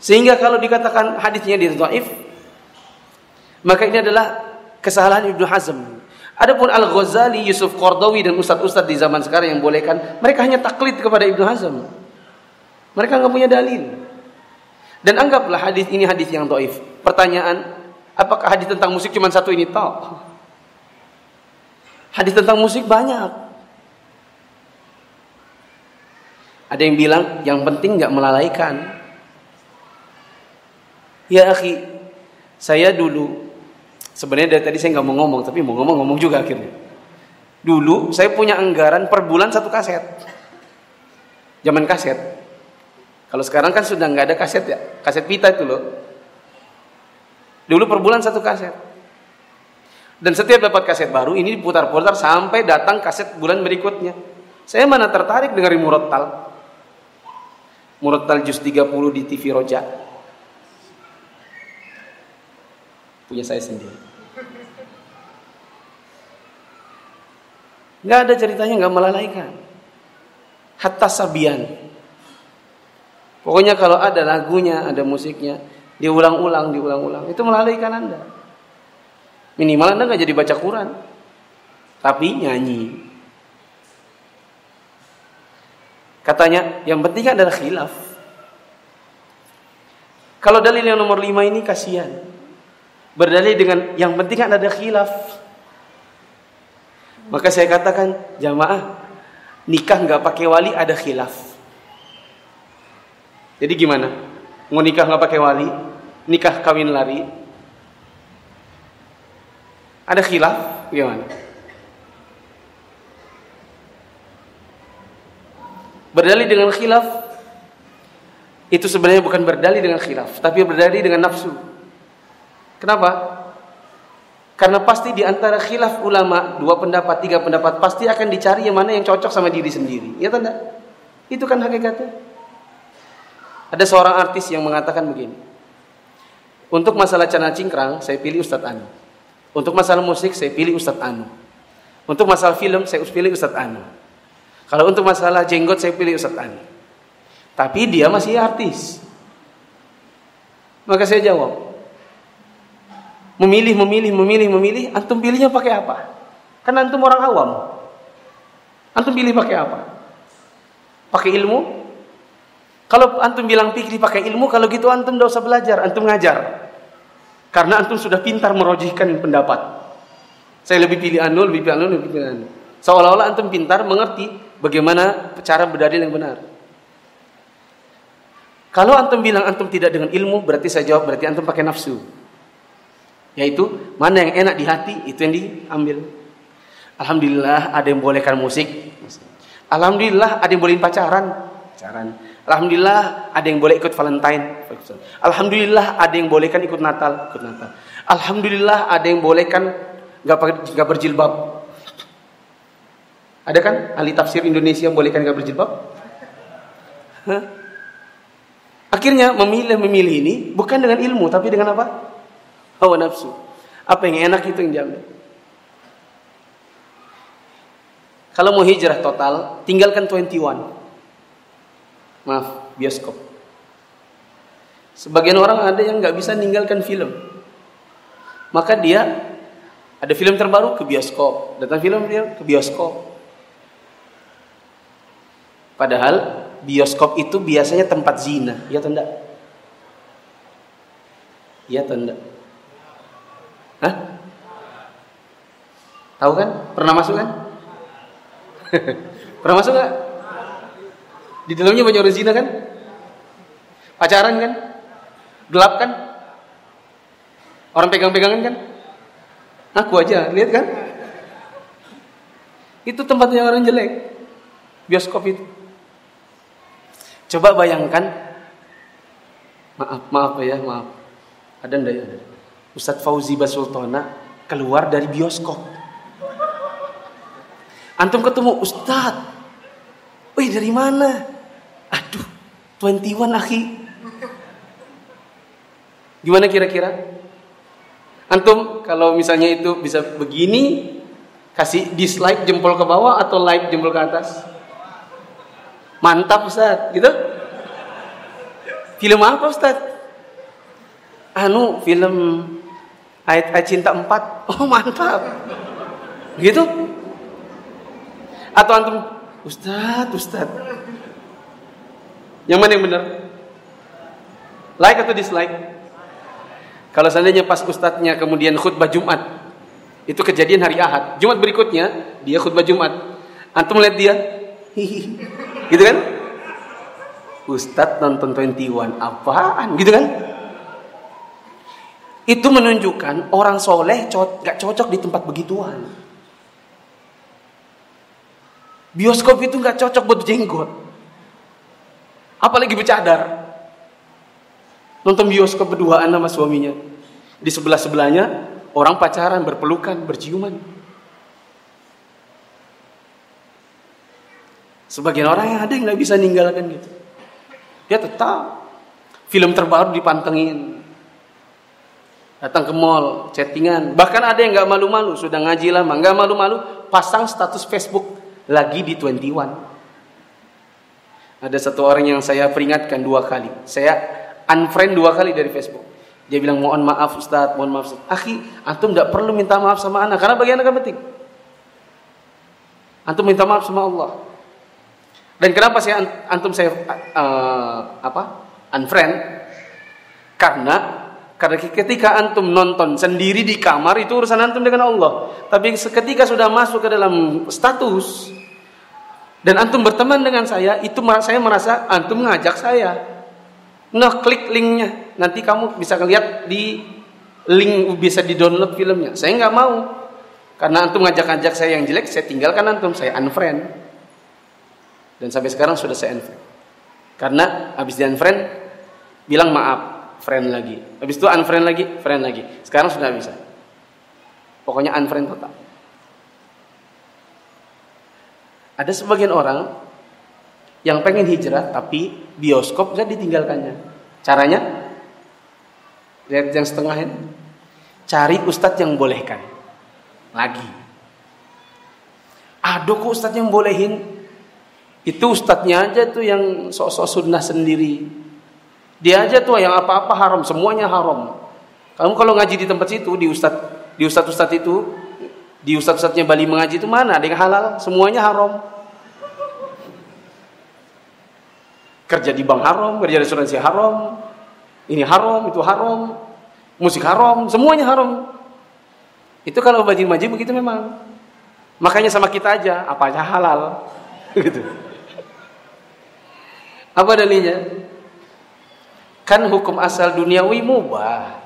Sehingga kalau dikatakan hadisnya dia dhaif, maka ini adalah kesalahan Ibnu Hazm. Adapun Al-Ghazali, Yusuf Qardawi dan ustadz-ustadz di zaman sekarang yang bolehkan, mereka hanya taklid kepada Ibnu Hazm. Mereka nggak punya dalil. Dan anggaplah hadis ini hadis yang dhaif. Pertanyaan, apakah hadis tentang musik cuma satu ini? Tak. Hadis tentang musik banyak. Ada yang bilang yang penting nggak melalaikan. Ya akhi, saya dulu sebenarnya dari tadi saya nggak mau ngomong, tapi mau ngomong ngomong juga akhirnya. Dulu saya punya anggaran per bulan satu kaset. Zaman kaset. Kalau sekarang kan sudah nggak ada kaset ya, kaset pita itu loh. Dulu per bulan satu kaset. Dan setiap dapat kaset baru ini diputar-putar sampai datang kaset bulan berikutnya. Saya mana tertarik dengan Murattal. Murattal Jus 30 di TV Roja. Punya saya sendiri. Nggak ada ceritanya nggak melalaikan. Hatta Sabian. Pokoknya kalau ada lagunya, ada musiknya, diulang-ulang, diulang-ulang, itu melalaikan Anda. Minimal Anda nggak jadi baca Quran. Tapi nyanyi. Katanya yang penting adalah khilaf. Kalau dalil yang nomor lima ini kasihan. Berdalil dengan yang penting ada khilaf. Maka saya katakan jamaah nikah nggak pakai wali ada khilaf. Jadi gimana? Mau nikah nggak pakai wali? Nikah kawin lari? Ada khilaf gimana? Berdalih dengan khilaf itu sebenarnya bukan berdalih dengan khilaf, tapi berdalih dengan nafsu. Kenapa? Karena pasti di antara khilaf ulama dua pendapat, tiga pendapat pasti akan dicari yang mana yang cocok sama diri sendiri. Ya tanda? Itu kan hakikatnya. Ada seorang artis yang mengatakan begini. Untuk masalah channel cingkrang, saya pilih Ustadz Anu. Untuk masalah musik saya pilih Ustadz Anu. Untuk masalah film saya pilih Ustadz Anu. Kalau untuk masalah jenggot saya pilih Ustadz Anu. Tapi dia masih artis. Maka saya jawab. Memilih, memilih, memilih, memilih. Antum pilihnya pakai apa? Kan antum orang awam. Antum pilih pakai apa? Pakai ilmu? Kalau antum bilang pikir pakai ilmu, kalau gitu antum tidak usah belajar, antum ngajar. Karena antum sudah pintar merojihkan pendapat. Saya lebih pilih anu, lebih pilih anu, lebih pilih anu. Seolah-olah antum pintar mengerti bagaimana cara berdalil yang benar. Kalau antum bilang antum tidak dengan ilmu, berarti saya jawab berarti antum pakai nafsu. Yaitu mana yang enak di hati itu yang diambil. Alhamdulillah ada yang bolehkan musik. Alhamdulillah ada yang bolehin pacaran. Pacaran. Alhamdulillah ada yang boleh ikut Valentine. Alhamdulillah ada yang bolehkan ikut Natal, ikut Natal. Alhamdulillah ada yang bolehkan nggak nggak berjilbab. Ada kan ahli tafsir Indonesia yang bolehkan nggak berjilbab? Hah? Akhirnya memilih memilih ini bukan dengan ilmu tapi dengan apa? Hawa nafsu. Apa yang enak itu yang diambil. Kalau mau hijrah total, tinggalkan 21 maaf bioskop. Sebagian orang ada yang nggak bisa meninggalkan film, maka dia ada film terbaru ke bioskop, datang film dia ke bioskop. Padahal bioskop itu biasanya tempat zina, ya tanda? Ya tanda? Hah? Tahu kan? Pernah masuk kan? Pernah masuk nggak? Di dalamnya banyak orang zina kan? Pacaran kan? Gelap kan? Orang pegang-pegangan kan? Aku aja, lihat kan? Itu tempatnya orang jelek. Bioskop itu. Coba bayangkan. Maaf, maaf ya, maaf. Ada enggak ya? Ustadz Fauzi Basultona keluar dari bioskop. Antum ketemu Ustadz. Wih dari mana? Aduh, 21 akhi. Gimana kira-kira? Antum kalau misalnya itu bisa begini, kasih dislike jempol ke bawah atau like jempol ke atas? Mantap Ustaz, gitu? Film apa Ustaz? Anu, film Ayat, ayat cinta 4. Oh, mantap. Gitu? Atau antum Ustaz, Ustaz. Yang mana yang benar? Like atau dislike? Kalau seandainya pas ustadznya kemudian khutbah Jumat, itu kejadian hari Ahad. Jumat berikutnya dia khutbah Jumat. Antum lihat dia, gitu kan? Ustadz nonton 21 apaan? Gitu kan? Itu menunjukkan orang soleh gak cocok di tempat begituan. Bioskop itu gak cocok buat jenggot. Apalagi bercadar. Nonton bioskop berduaan sama suaminya. Di sebelah-sebelahnya orang pacaran, berpelukan, berciuman. Sebagian orang yang ada yang gak bisa ninggalkan gitu. Dia tetap film terbaru dipantengin, Datang ke mall, chattingan. Bahkan ada yang nggak malu-malu, sudah ngaji lama, nggak malu-malu, pasang status Facebook lagi di 21. Ada satu orang yang saya peringatkan dua kali. Saya unfriend dua kali dari Facebook. Dia bilang mohon maaf Ustaz, mohon maaf Ustaz. Akhi, antum nggak perlu minta maaf sama anak karena bagian anak penting. Antum minta maaf sama Allah. Dan kenapa saya antum saya uh, apa? unfriend? Karena karena ketika antum nonton sendiri di kamar itu urusan antum dengan Allah. Tapi ketika sudah masuk ke dalam status dan antum berteman dengan saya, itu saya merasa antum ngajak saya. Nah, klik linknya. Nanti kamu bisa lihat di link bisa di-download filmnya. Saya nggak mau. Karena antum ngajak-ngajak saya yang jelek, saya tinggalkan antum, saya unfriend. Dan sampai sekarang sudah saya unfriend. Karena habis di unfriend bilang maaf, friend lagi. Habis itu unfriend lagi, friend lagi. Sekarang sudah bisa. Pokoknya unfriend total. Ada sebagian orang yang pengen hijrah tapi bioskop bisa ditinggalkannya. Caranya lihat yang setengah ini. Cari ustadz yang bolehkan. Lagi. Aduh kok ustadz yang bolehin? Itu ustadznya aja tuh yang sok-sok sunnah sendiri dia aja tuh yang apa-apa haram, semuanya haram. Kamu kalau ngaji di tempat situ, di ustad, di ustad ustad itu, di ustad ustadnya Bali mengaji itu mana ada yang halal, semuanya haram. Kerja di bank haram, kerja di asuransi haram, ini haram, itu haram, musik haram, semuanya haram. Itu kalau baju maji begitu memang. Makanya sama kita aja, apa aja halal. gitu. Apa dalilnya? Kan hukum asal duniawi mubah.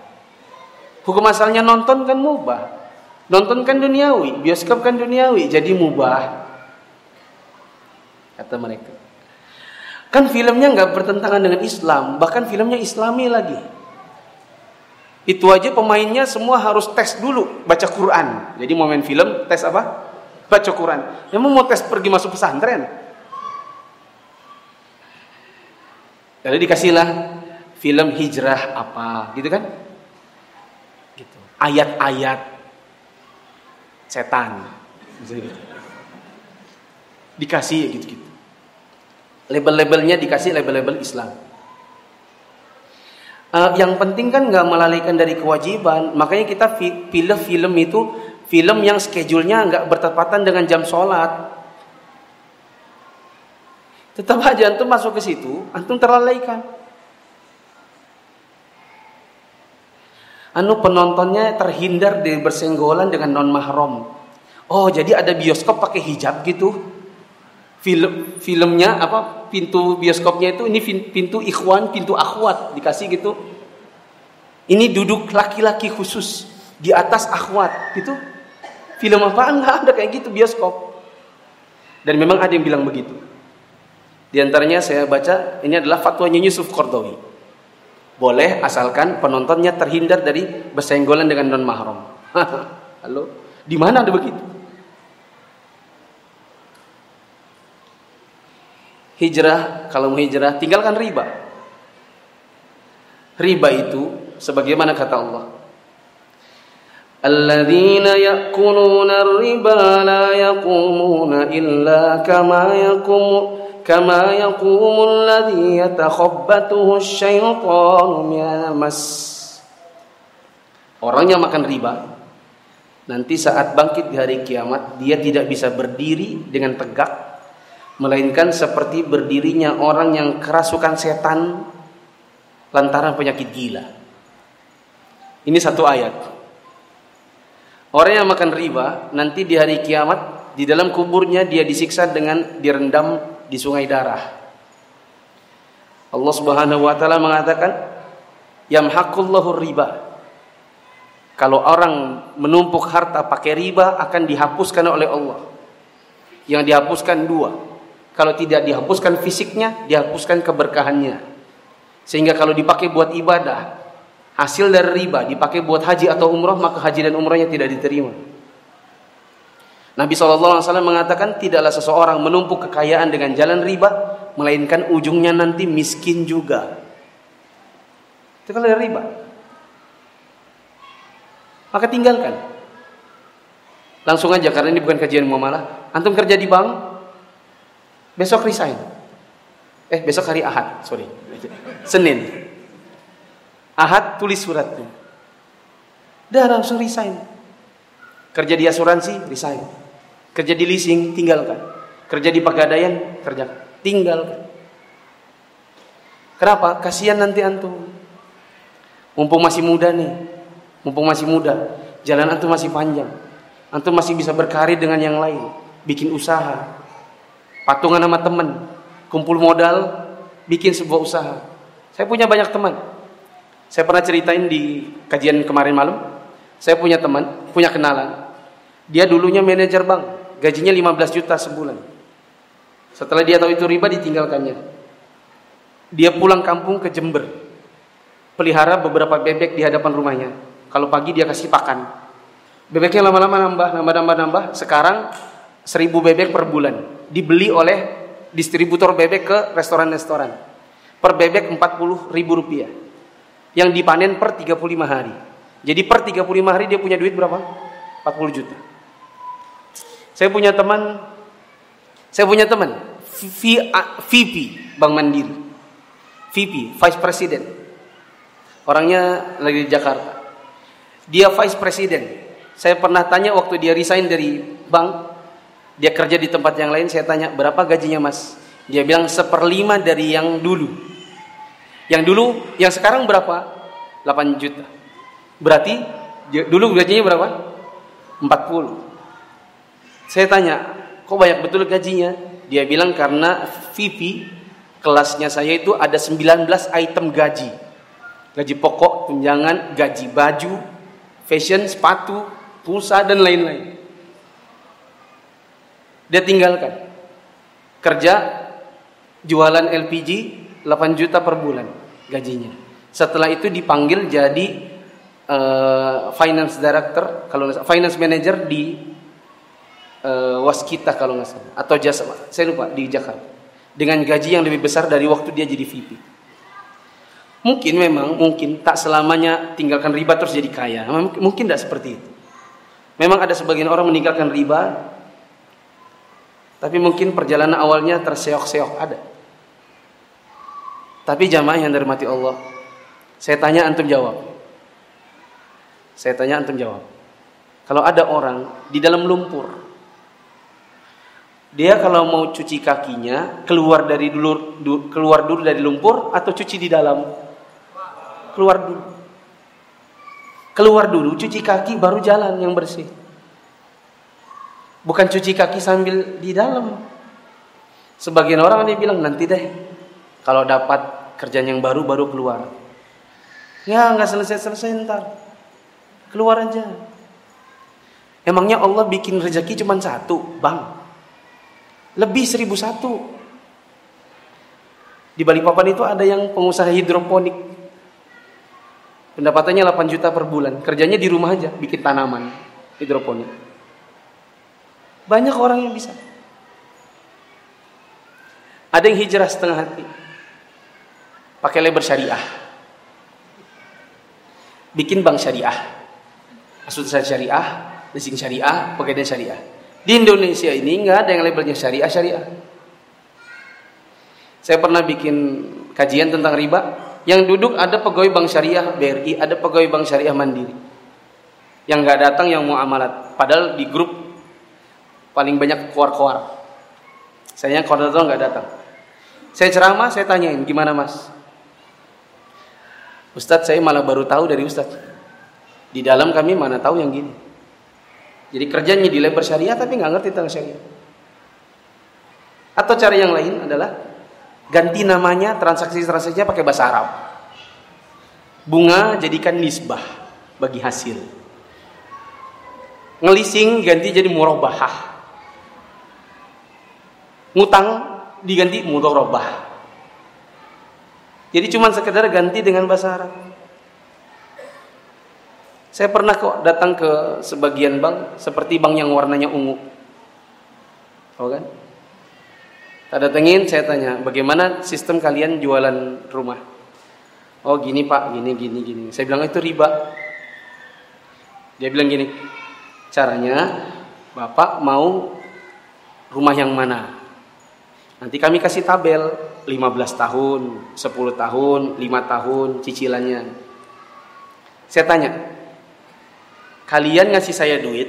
Hukum asalnya nonton kan mubah. Nonton kan duniawi, bioskop kan duniawi, jadi mubah. Kata mereka. Kan filmnya nggak bertentangan dengan Islam, bahkan filmnya Islami lagi. Itu aja pemainnya semua harus tes dulu baca Quran. Jadi main film tes apa? Baca Quran. Yang mau tes pergi masuk pesantren. Lalu dikasihlah film hijrah apa gitu kan gitu ayat-ayat setan. Gitu. dikasih gitu gitu label-labelnya dikasih label-label Islam. Uh, yang penting kan nggak melalaikan dari kewajiban. Makanya kita pilih film itu film yang schedule-nya nggak bertepatan dengan jam sholat. Tetap aja antum masuk ke situ antum terlalaikan anu penontonnya terhindar dari bersenggolan dengan non mahram. Oh, jadi ada bioskop pakai hijab gitu. film filmnya apa pintu bioskopnya itu ini pintu ikhwan pintu akhwat dikasih gitu. Ini duduk laki-laki khusus di atas akhwat gitu. Film apa? Enggak ada kayak gitu bioskop. Dan memang ada yang bilang begitu. Di antaranya saya baca ini adalah fatwanya Yusuf Qardawi boleh asalkan penontonnya terhindar dari bersenggolan dengan non mahram halo di mana ada begitu hijrah, kalau mau hijrah, tinggalkan riba. Riba itu sebagaimana kata Allah. Alladzina ya'kuluna riba la yaqumuna illa kama yaqumu kama yaqumu alladhi yatakhabbathu asyaitanu minal mas. Orang yang makan riba nanti saat bangkit di hari kiamat dia tidak bisa berdiri dengan tegak melainkan seperti berdirinya orang yang kerasukan setan lantaran penyakit gila. Ini satu ayat. Orang yang makan riba nanti di hari kiamat di dalam kuburnya dia disiksa dengan direndam di sungai darah. Allah Subhanahu wa taala mengatakan yamhaqullahu riba. Kalau orang menumpuk harta pakai riba akan dihapuskan oleh Allah. Yang dihapuskan dua, kalau tidak dihapuskan fisiknya, dihapuskan keberkahannya. Sehingga kalau dipakai buat ibadah, hasil dari riba dipakai buat haji atau umroh, maka haji dan umrohnya tidak diterima. Nabi SAW mengatakan tidaklah seseorang menumpuk kekayaan dengan jalan riba, melainkan ujungnya nanti miskin juga. Itu kalau dari riba. Maka tinggalkan. Langsung aja karena ini bukan kajian muamalah. Antum kerja di bank, Besok resign. Eh, besok hari Ahad, sorry. Senin. Ahad tulis suratnya. Dah langsung resign. Kerja di asuransi, resign. Kerja di leasing, tinggalkan. Kerja di pegadaian, kerja tinggalkan. Kenapa? Kasihan nanti antum. Mumpung masih muda nih. Mumpung masih muda. Jalan antum masih panjang. Antum masih bisa berkarir dengan yang lain. Bikin usaha patungan sama teman, kumpul modal, bikin sebuah usaha. Saya punya banyak teman. Saya pernah ceritain di kajian kemarin malam. Saya punya teman, punya kenalan. Dia dulunya manajer bank, gajinya 15 juta sebulan. Setelah dia tahu itu riba ditinggalkannya. Dia pulang kampung ke Jember. Pelihara beberapa bebek di hadapan rumahnya. Kalau pagi dia kasih pakan. Bebeknya lama-lama nambah, nambah, nambah, nambah. Sekarang seribu bebek per bulan dibeli oleh distributor bebek ke restoran-restoran. Per bebek 40 ribu rupiah. Yang dipanen per 35 hari. Jadi per 35 hari dia punya duit berapa? 40 juta. Saya punya teman saya punya teman VP Bank Mandiri. VP, Vice President. Orangnya lagi di Jakarta. Dia Vice President. Saya pernah tanya waktu dia resign dari bank, dia kerja di tempat yang lain, saya tanya, berapa gajinya mas? Dia bilang seperlima dari yang dulu. Yang dulu, yang sekarang berapa? 8 juta. Berarti dulu gajinya berapa? 40. Saya tanya, kok banyak betul gajinya? Dia bilang karena VP kelasnya saya itu ada 19 item gaji. Gaji pokok, tunjangan, gaji baju, fashion, sepatu, pulsa dan lain-lain. Dia tinggalkan. Kerja jualan LPG 8 juta per bulan gajinya. Setelah itu dipanggil jadi uh, finance director kalau finance manager di uh, Waskita kalau nggak salah atau jasa saya lupa di Jakarta dengan gaji yang lebih besar dari waktu dia jadi VP. Mungkin memang mungkin tak selamanya tinggalkan riba terus jadi kaya. Mungkin tidak seperti itu. Memang ada sebagian orang meninggalkan riba tapi mungkin perjalanan awalnya terseok-seok ada. Tapi jamaah yang dirahmati Allah, saya tanya antum jawab. Saya tanya antum jawab. Kalau ada orang di dalam lumpur, dia kalau mau cuci kakinya keluar dari dulu keluar dulu dari lumpur atau cuci di dalam? Keluar dulu. Keluar dulu cuci kaki baru jalan yang bersih. Bukan cuci kaki sambil di dalam. Sebagian orang dia bilang nanti deh kalau dapat kerjaan yang baru baru keluar. Ya nggak selesai-selesai ntar. Keluar aja. Emangnya Allah bikin rezeki cuma satu, bang? Lebih seribu satu. Di Balikpapan itu ada yang pengusaha hidroponik. Pendapatannya 8 juta per bulan. Kerjanya di rumah aja, bikin tanaman hidroponik. Banyak orang yang bisa. Ada yang hijrah setengah hati. Pakai lebar syariah. Bikin bank syariah. Asuransi syariah, leasing syariah, pegadaian syariah. Di Indonesia ini nggak ada yang labelnya syariah syariah. Saya pernah bikin kajian tentang riba. Yang duduk ada pegawai bank syariah BRI, ada pegawai bank syariah Mandiri. Yang nggak datang yang mau amalat. Padahal di grup paling banyak keluar-keluar. Saya koordinator nggak datang. Saya ceramah, saya tanyain gimana mas? Ustadz saya malah baru tahu dari Ustadz. Di dalam kami mana tahu yang gini. Jadi kerjanya di lebar syariah tapi nggak ngerti tentang syariah. Atau cara yang lain adalah ganti namanya transaksi-transaksinya pakai bahasa Arab. Bunga jadikan nisbah bagi hasil. Ngelising ganti jadi murabahah. Ngutang diganti mudorobah. Jadi cuma sekedar ganti dengan bahasa Arab. Saya pernah kok datang ke sebagian bank seperti bank yang warnanya ungu. Tahu kan? Tak datengin, saya tanya, bagaimana sistem kalian jualan rumah? Oh gini pak, gini, gini, gini. Saya bilang itu riba. Dia bilang gini, caranya bapak mau rumah yang mana? Nanti kami kasih tabel 15 tahun, 10 tahun, 5 tahun cicilannya. Saya tanya, kalian ngasih saya duit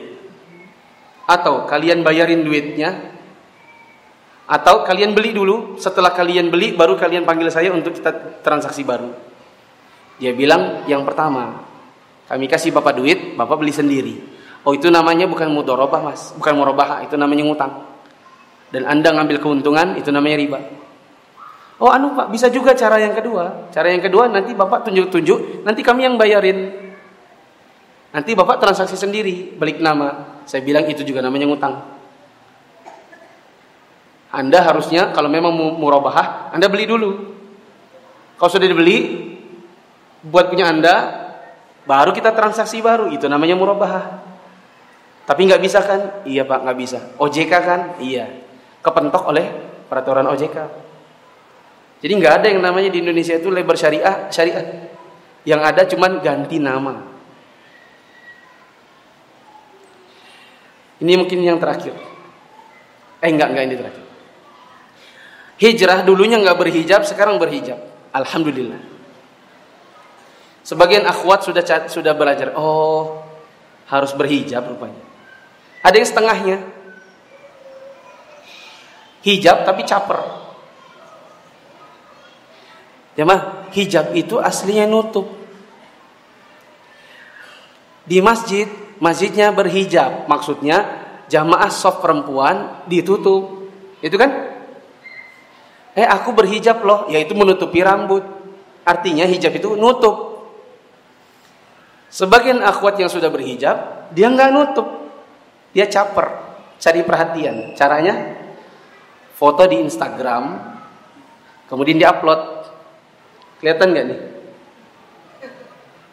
atau kalian bayarin duitnya atau kalian beli dulu, setelah kalian beli baru kalian panggil saya untuk kita transaksi baru. Dia bilang yang pertama, kami kasih Bapak duit, Bapak beli sendiri. Oh itu namanya bukan mudorobah mas, bukan murabah, itu namanya ngutang. Dan Anda ngambil keuntungan, itu namanya riba. Oh anu Pak, bisa juga cara yang kedua. Cara yang kedua nanti Bapak tunjuk-tunjuk, nanti kami yang bayarin. Nanti Bapak transaksi sendiri, balik nama. Saya bilang itu juga namanya ngutang. Anda harusnya kalau memang murabahah, Anda beli dulu. Kalau sudah dibeli, buat punya Anda, baru kita transaksi baru. Itu namanya murabahah. Tapi nggak bisa kan? Iya Pak, nggak bisa. OJK kan? Iya. Kepentok oleh peraturan OJK. Jadi nggak ada yang namanya di Indonesia itu lebar syariah, syariah. Yang ada cuman ganti nama. Ini mungkin yang terakhir. Eh enggak, enggak ini terakhir. Hijrah dulunya nggak berhijab, sekarang berhijab. Alhamdulillah. Sebagian akhwat sudah sudah belajar. Oh, harus berhijab rupanya. Ada yang setengahnya. Hijab tapi caper. Jemaah, hijab itu aslinya nutup. Di masjid, masjidnya berhijab. Maksudnya jamaah soft perempuan ditutup. Itu kan? Eh aku berhijab loh, yaitu menutupi rambut. Artinya hijab itu nutup. Sebagian akhwat yang sudah berhijab, dia nggak nutup. Dia caper, cari perhatian. Caranya foto di Instagram, kemudian diupload Kelihatan nggak nih?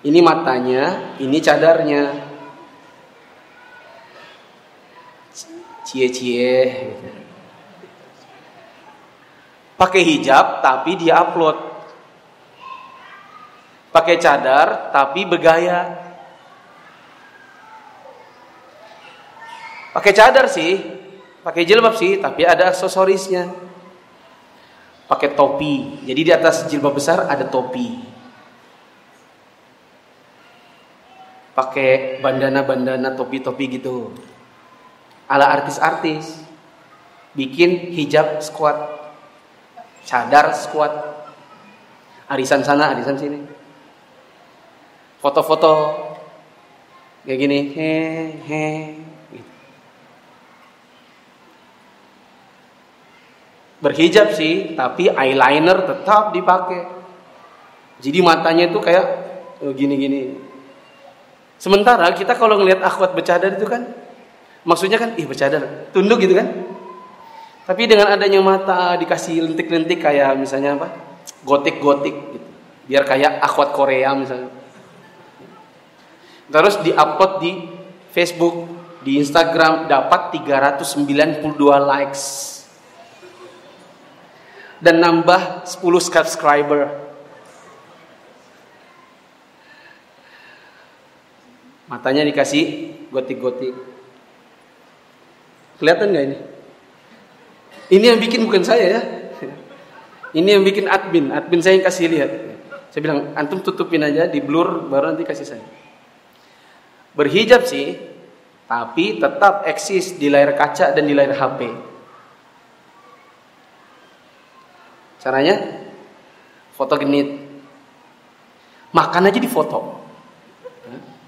Ini matanya, ini cadarnya. Cie-cie gitu. Pakai hijab tapi dia upload. Pakai cadar tapi bergaya. Pakai cadar sih, pakai jilbab sih, tapi ada aksesorisnya pakai topi. Jadi di atas jilbab besar ada topi. Pakai bandana-bandana topi-topi gitu. Ala artis-artis. Bikin hijab squat. Cadar squat. Arisan sana, arisan sini. Foto-foto kayak gini. He, he, Berhijab sih, tapi eyeliner tetap dipakai. Jadi matanya itu kayak oh, gini-gini. Sementara kita kalau ngelihat akhwat bercadar itu kan maksudnya kan ih bercadar, tunduk gitu kan. Tapi dengan adanya mata dikasih lentik-lentik kayak misalnya apa? Gotik-gotik gitu. Biar kayak akhwat Korea misalnya. Terus diupload di Facebook, di Instagram dapat 392 likes. Dan nambah 10 subscriber. Matanya dikasih gotik-gotik. Kelihatan nggak ini? Ini yang bikin bukan saya ya. Ini yang bikin admin. Admin saya yang kasih lihat. Saya bilang, antum tutupin aja, di blur, baru nanti kasih saya. Berhijab sih, tapi tetap eksis di layar kaca dan di layar HP. Caranya, foto genit. Makan aja di foto.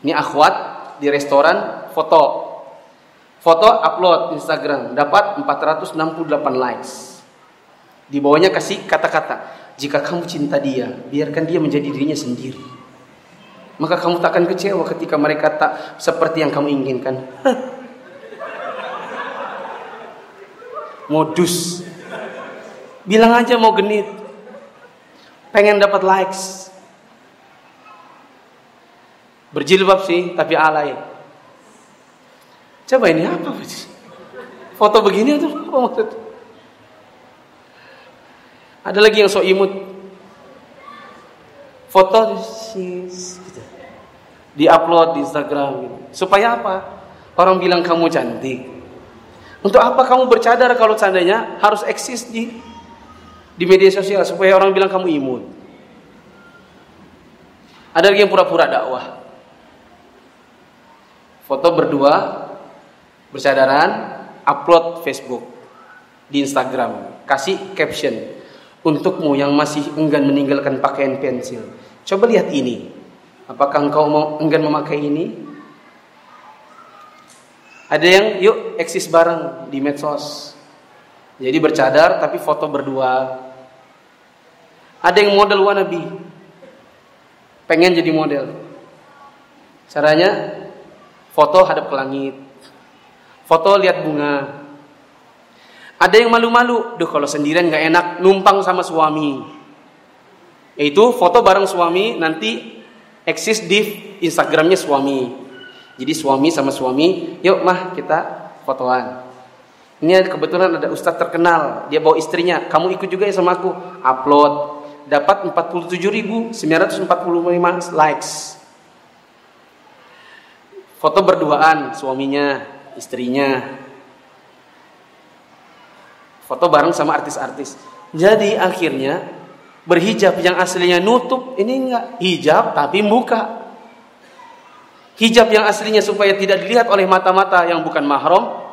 Ini akhwat di restoran, foto Foto upload Instagram dapat 468 likes. Di bawahnya kasih kata-kata, jika kamu cinta dia, biarkan dia menjadi dirinya sendiri. Maka kamu tak akan kecewa ketika mereka tak seperti yang kamu inginkan. Modus. Bilang aja mau genit. Pengen dapat likes. Berjilbab sih, tapi alay. Coba ini apa? Foto begini itu apa maksud? Ada lagi yang sok imut. Foto gitu. Di-upload di Instagram gitu. Supaya apa? Orang bilang kamu cantik. Untuk apa kamu bercadar kalau seandainya harus eksis di di media sosial supaya orang bilang kamu imut. Ada lagi yang pura-pura dakwah. Foto berdua bersadaran upload Facebook di Instagram. Kasih caption untukmu yang masih enggan meninggalkan pakaian pensil. Coba lihat ini. Apakah engkau mau enggan memakai ini? Ada yang yuk eksis bareng di medsos. Jadi bercadar tapi foto berdua. Ada yang model wannabe. Pengen jadi model. Caranya foto hadap ke langit Foto lihat bunga. Ada yang malu-malu, duh kalau sendirian nggak enak numpang sama suami. Itu foto bareng suami nanti eksis di Instagramnya suami. Jadi suami sama suami, yuk mah kita fotoan. Ini kebetulan ada ustadz terkenal, dia bawa istrinya, kamu ikut juga ya sama aku, upload, dapat 47.945 likes. Foto berduaan suaminya, istrinya. Foto bareng sama artis-artis. Jadi akhirnya berhijab yang aslinya nutup ini enggak hijab tapi buka. Hijab yang aslinya supaya tidak dilihat oleh mata-mata yang bukan mahram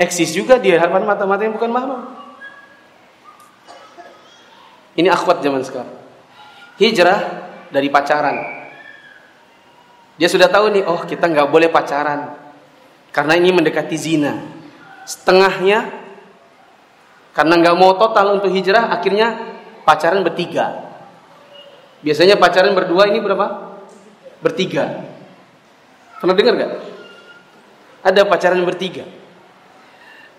eksis juga di hadapan mata-mata yang bukan mahram. Ini akhwat zaman sekarang. Hijrah dari pacaran. Dia sudah tahu nih, oh kita nggak boleh pacaran. Karena ini mendekati zina. Setengahnya karena nggak mau total untuk hijrah, akhirnya pacaran bertiga. Biasanya pacaran berdua ini berapa? Bertiga. Pernah dengar nggak? Ada pacaran bertiga.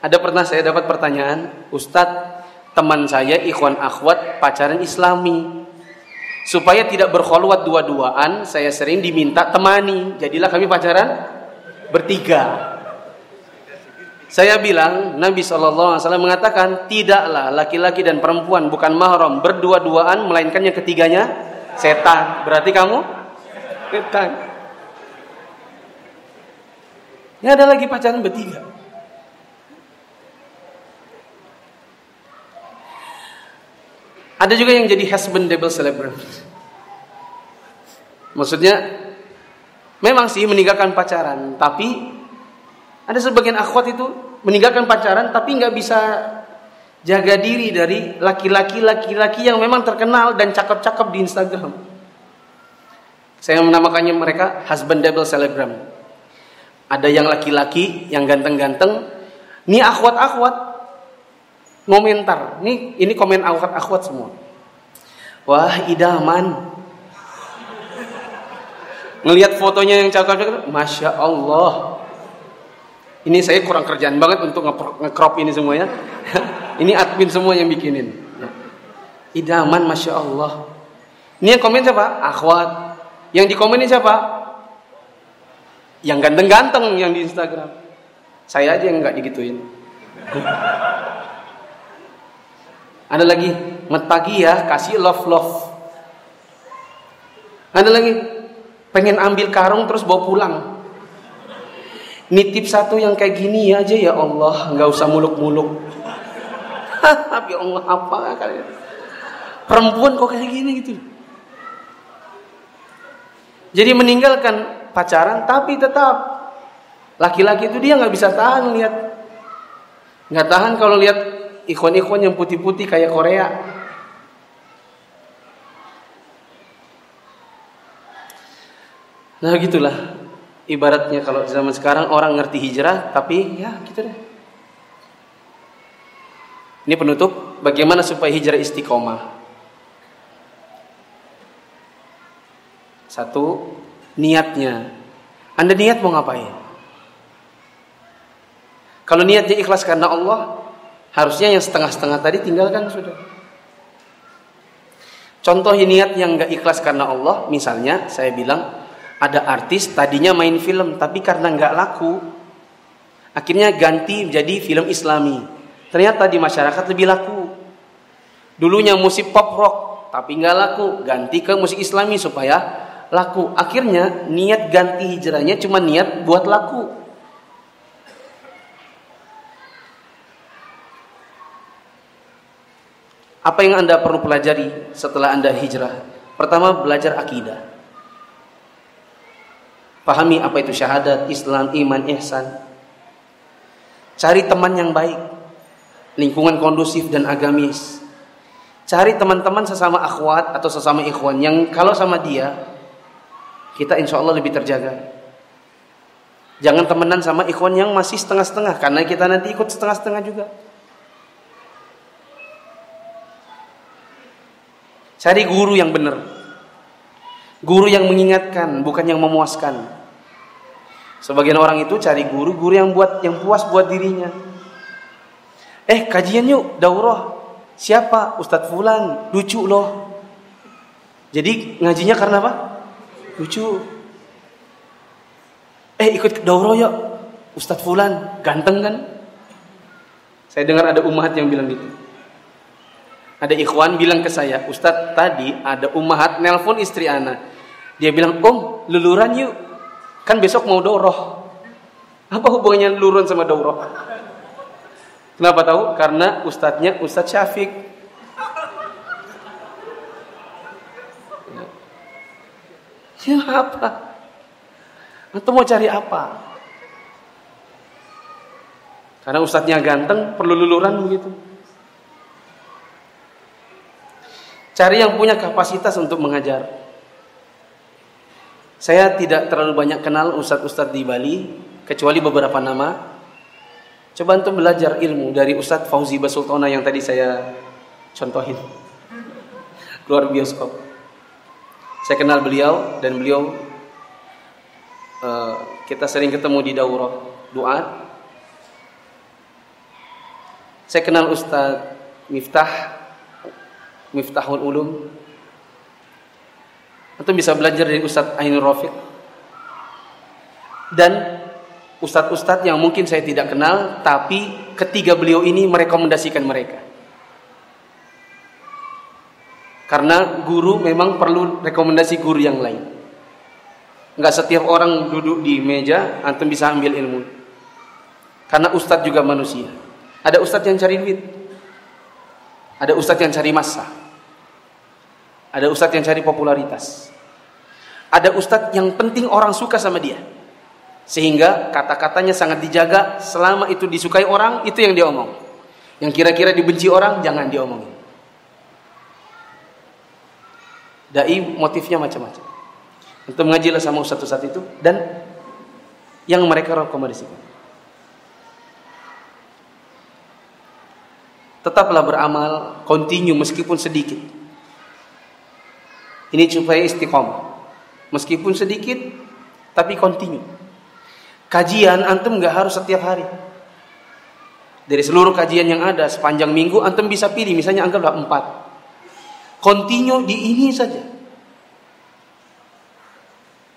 Ada pernah saya dapat pertanyaan, Ustadz, teman saya ikhwan akhwat pacaran islami. Supaya tidak berkhulwat dua-duaan, saya sering diminta temani. Jadilah kami pacaran bertiga. Saya bilang Nabi SAW mengatakan tidaklah laki-laki dan perempuan bukan mahram berdua-duaan melainkan yang ketiganya setan. Berarti kamu setan. Ini ada lagi pacaran bertiga. Ada juga yang jadi husband double celebrant. Maksudnya Memang sih meninggalkan pacaran, tapi ada sebagian akhwat itu meninggalkan pacaran tapi nggak bisa jaga diri dari laki-laki laki-laki yang memang terkenal dan cakep-cakep di Instagram. Saya menamakannya mereka husband double celebgram. Ada yang laki-laki yang ganteng-ganteng, ini akhwat-akhwat Ngomentar. Ini ini komen akhwat-akhwat semua. Wah, idaman. Ngelihat fotonya yang cakep-cakep, masya Allah. Ini saya kurang kerjaan banget untuk nge-crop ini semuanya. ini admin semua yang bikinin. Idaman, masya Allah. Ini yang komen siapa? Akhwat. Yang di komen siapa? Yang ganteng-ganteng yang di Instagram. Saya aja yang nggak digituin. Ada lagi, mat pagi ya, kasih love love. Ada lagi, pengen ambil karung terus bawa pulang. Nitip satu yang kayak gini aja ya Allah, nggak usah muluk-muluk. Tapi Allah apa kalian? Perempuan kok kayak gini gitu. Jadi meninggalkan pacaran, tapi tetap laki-laki itu dia nggak bisa tahan lihat, nggak tahan kalau lihat ikhwan-ikhwan yang putih-putih kayak Korea. Nah gitulah ibaratnya kalau zaman sekarang orang ngerti hijrah tapi ya gitu deh. Ini penutup bagaimana supaya hijrah istiqomah. Satu, niatnya. Anda niat mau ngapain? Kalau niatnya ikhlas karena Allah, harusnya yang setengah-setengah tadi tinggalkan sudah. Contoh niat yang gak ikhlas karena Allah, misalnya saya bilang, ada artis tadinya main film tapi karena nggak laku akhirnya ganti menjadi film Islami. Ternyata di masyarakat lebih laku. Dulunya musik pop rock tapi nggak laku. Ganti ke musik Islami supaya laku. Akhirnya niat ganti hijrahnya cuma niat buat laku. Apa yang anda perlu pelajari setelah anda hijrah? Pertama belajar akidah Pahami apa itu syahadat, Islam, iman, ihsan. Cari teman yang baik, lingkungan kondusif dan agamis. Cari teman-teman sesama akhwat atau sesama ikhwan yang kalau sama dia kita insya Allah lebih terjaga. Jangan temenan sama ikhwan yang masih setengah-setengah karena kita nanti ikut setengah-setengah juga. Cari guru yang benar. Guru yang mengingatkan, bukan yang memuaskan. Sebagian orang itu cari guru, guru yang buat yang puas buat dirinya. Eh, kajian yuk, daurah. Siapa? Ustadz Fulan, lucu loh. Jadi ngajinya karena apa? Lucu. Eh, ikut daurah yuk. Ustadz Fulan, ganteng kan? Saya dengar ada umat yang bilang gitu. Ada ikhwan bilang ke saya, Ustadz tadi ada umahat nelpon istri ana. Dia bilang, Om, luluran yuk. Kan besok mau doroh. Apa hubungannya luluran sama doroh? Kenapa tahu? Karena ustadznya Ustadz Syafiq. Ya apa? Atau mau cari apa? Karena ustadznya ganteng, perlu luluran begitu. Cari yang punya kapasitas untuk mengajar. Saya tidak terlalu banyak kenal ustadz-ustadz di Bali, kecuali beberapa nama. Coba untuk belajar ilmu dari Ustadz Fauzi Basultona yang tadi saya contohin. Keluar bioskop. Saya kenal beliau dan beliau uh, kita sering ketemu di daurah doa. Saya kenal Ustadz Miftah Miftahul Ulum atau bisa belajar dari Ustadz Ainul Rafiq. Dan Ustadz-Ustadz yang mungkin saya tidak kenal tapi ketiga beliau ini merekomendasikan mereka. Karena guru memang perlu rekomendasi guru yang lain. Nggak setiap orang duduk di meja antum bisa ambil ilmu. Karena ustadz juga manusia. Ada ustadz yang cari duit. Ada ustadz yang cari masa ada ustadz yang cari popularitas. Ada ustadz yang penting orang suka sama dia. Sehingga kata-katanya sangat dijaga selama itu disukai orang, itu yang dia omong. Yang kira-kira dibenci orang, jangan diomongin. Dai motifnya macam-macam. Untuk mengajilah sama ustadz-ustadz itu dan yang mereka rekomendasikan. Tetaplah beramal, continue meskipun sedikit. Ini supaya istiqomah. Meskipun sedikit, tapi continue. Kajian antum nggak harus setiap hari. Dari seluruh kajian yang ada sepanjang minggu, antum bisa pilih, misalnya anggaplah empat. Continue di ini saja.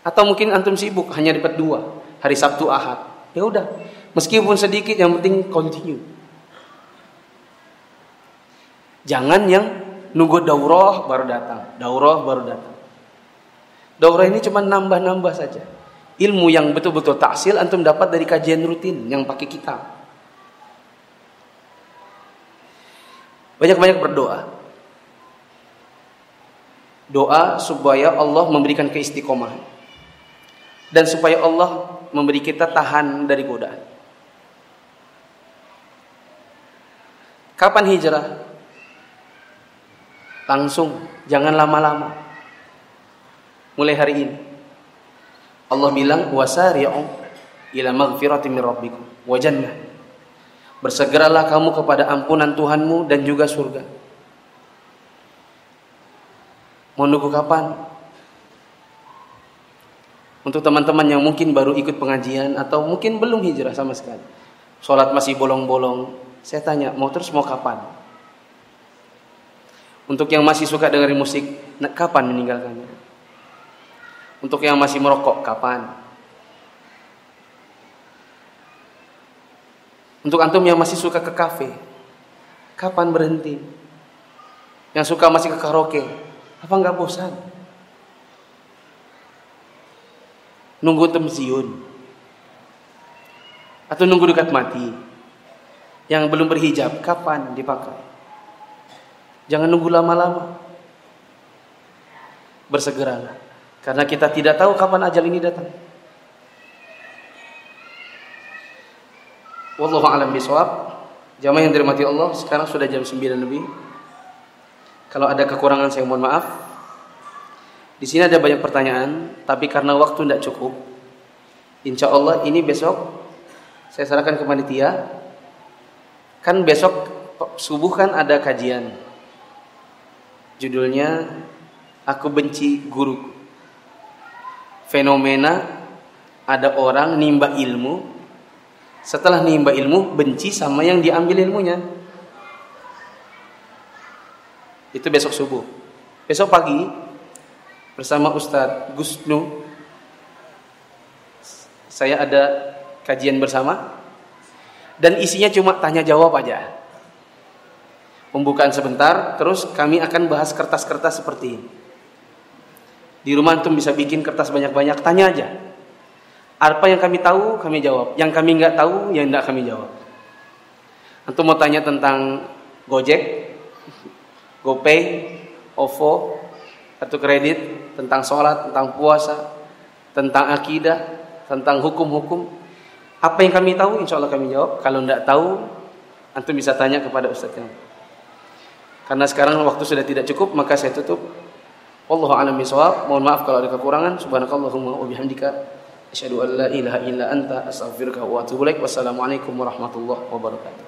Atau mungkin antum sibuk hanya dapat dua hari Sabtu Ahad. Ya udah, meskipun sedikit yang penting continue. Jangan yang nunggu daurah baru datang, daurah baru datang. Daurah ini cuma nambah-nambah saja. Ilmu yang betul-betul taksil antum dapat dari kajian rutin yang pakai kitab. Banyak-banyak berdoa. Doa supaya Allah memberikan keistiqomahan. Dan supaya Allah memberi kita tahan dari godaan. Kapan hijrah? Langsung, jangan lama-lama. Mulai hari ini. Allah bilang wasari'u ila maghfirati min rabbikum wa. Bersegeralah kamu kepada ampunan Tuhanmu dan juga surga. Mau nunggu kapan? Untuk teman-teman yang mungkin baru ikut pengajian atau mungkin belum hijrah sama sekali. Sholat masih bolong-bolong. Saya tanya, mau terus mau kapan? Untuk yang masih suka dengerin musik, kapan meninggalkannya? Untuk yang masih merokok, kapan? Untuk antum yang masih suka ke kafe, kapan berhenti? Yang suka masih ke karaoke, apa nggak bosan? Nunggu temziun atau nunggu dekat mati? Yang belum berhijab, kapan dipakai? Jangan nunggu lama-lama. Bersegeralah. Karena kita tidak tahu kapan ajal ini datang. Wallahu a'lam bishawab. Jamaah yang dirahmati Allah, sekarang sudah jam 9 lebih. Kalau ada kekurangan saya mohon maaf. Di sini ada banyak pertanyaan, tapi karena waktu tidak cukup, insya Allah ini besok saya serahkan ke panitia. Kan besok subuh kan ada kajian. Judulnya Aku Benci Guru. Fenomena ada orang nimba ilmu, setelah nimba ilmu benci sama yang diambil ilmunya. Itu besok subuh. Besok pagi bersama Ustadz Gusnu saya ada kajian bersama dan isinya cuma tanya jawab aja pembukaan sebentar, terus kami akan bahas kertas-kertas seperti ini. Di rumah antum bisa bikin kertas banyak-banyak, tanya aja. Apa yang kami tahu, kami jawab. Yang kami nggak tahu, yang nggak kami jawab. Antum mau tanya tentang Gojek, GoPay, OVO, kartu kredit, tentang sholat, tentang puasa, tentang akidah, tentang hukum-hukum. Apa yang kami tahu, insya Allah kami jawab. Kalau tidak tahu, antum bisa tanya kepada Ustadz yang karena sekarang waktu sudah tidak cukup, maka saya tutup. Wallahu a'lam bishawab. Mohon maaf kalau ada kekurangan. Subhanakallahumma wa bihamdika asyhadu an la ilaha illa anta astaghfiruka wa atubu ilaik. Wassalamualaikum warahmatullahi wabarakatuh.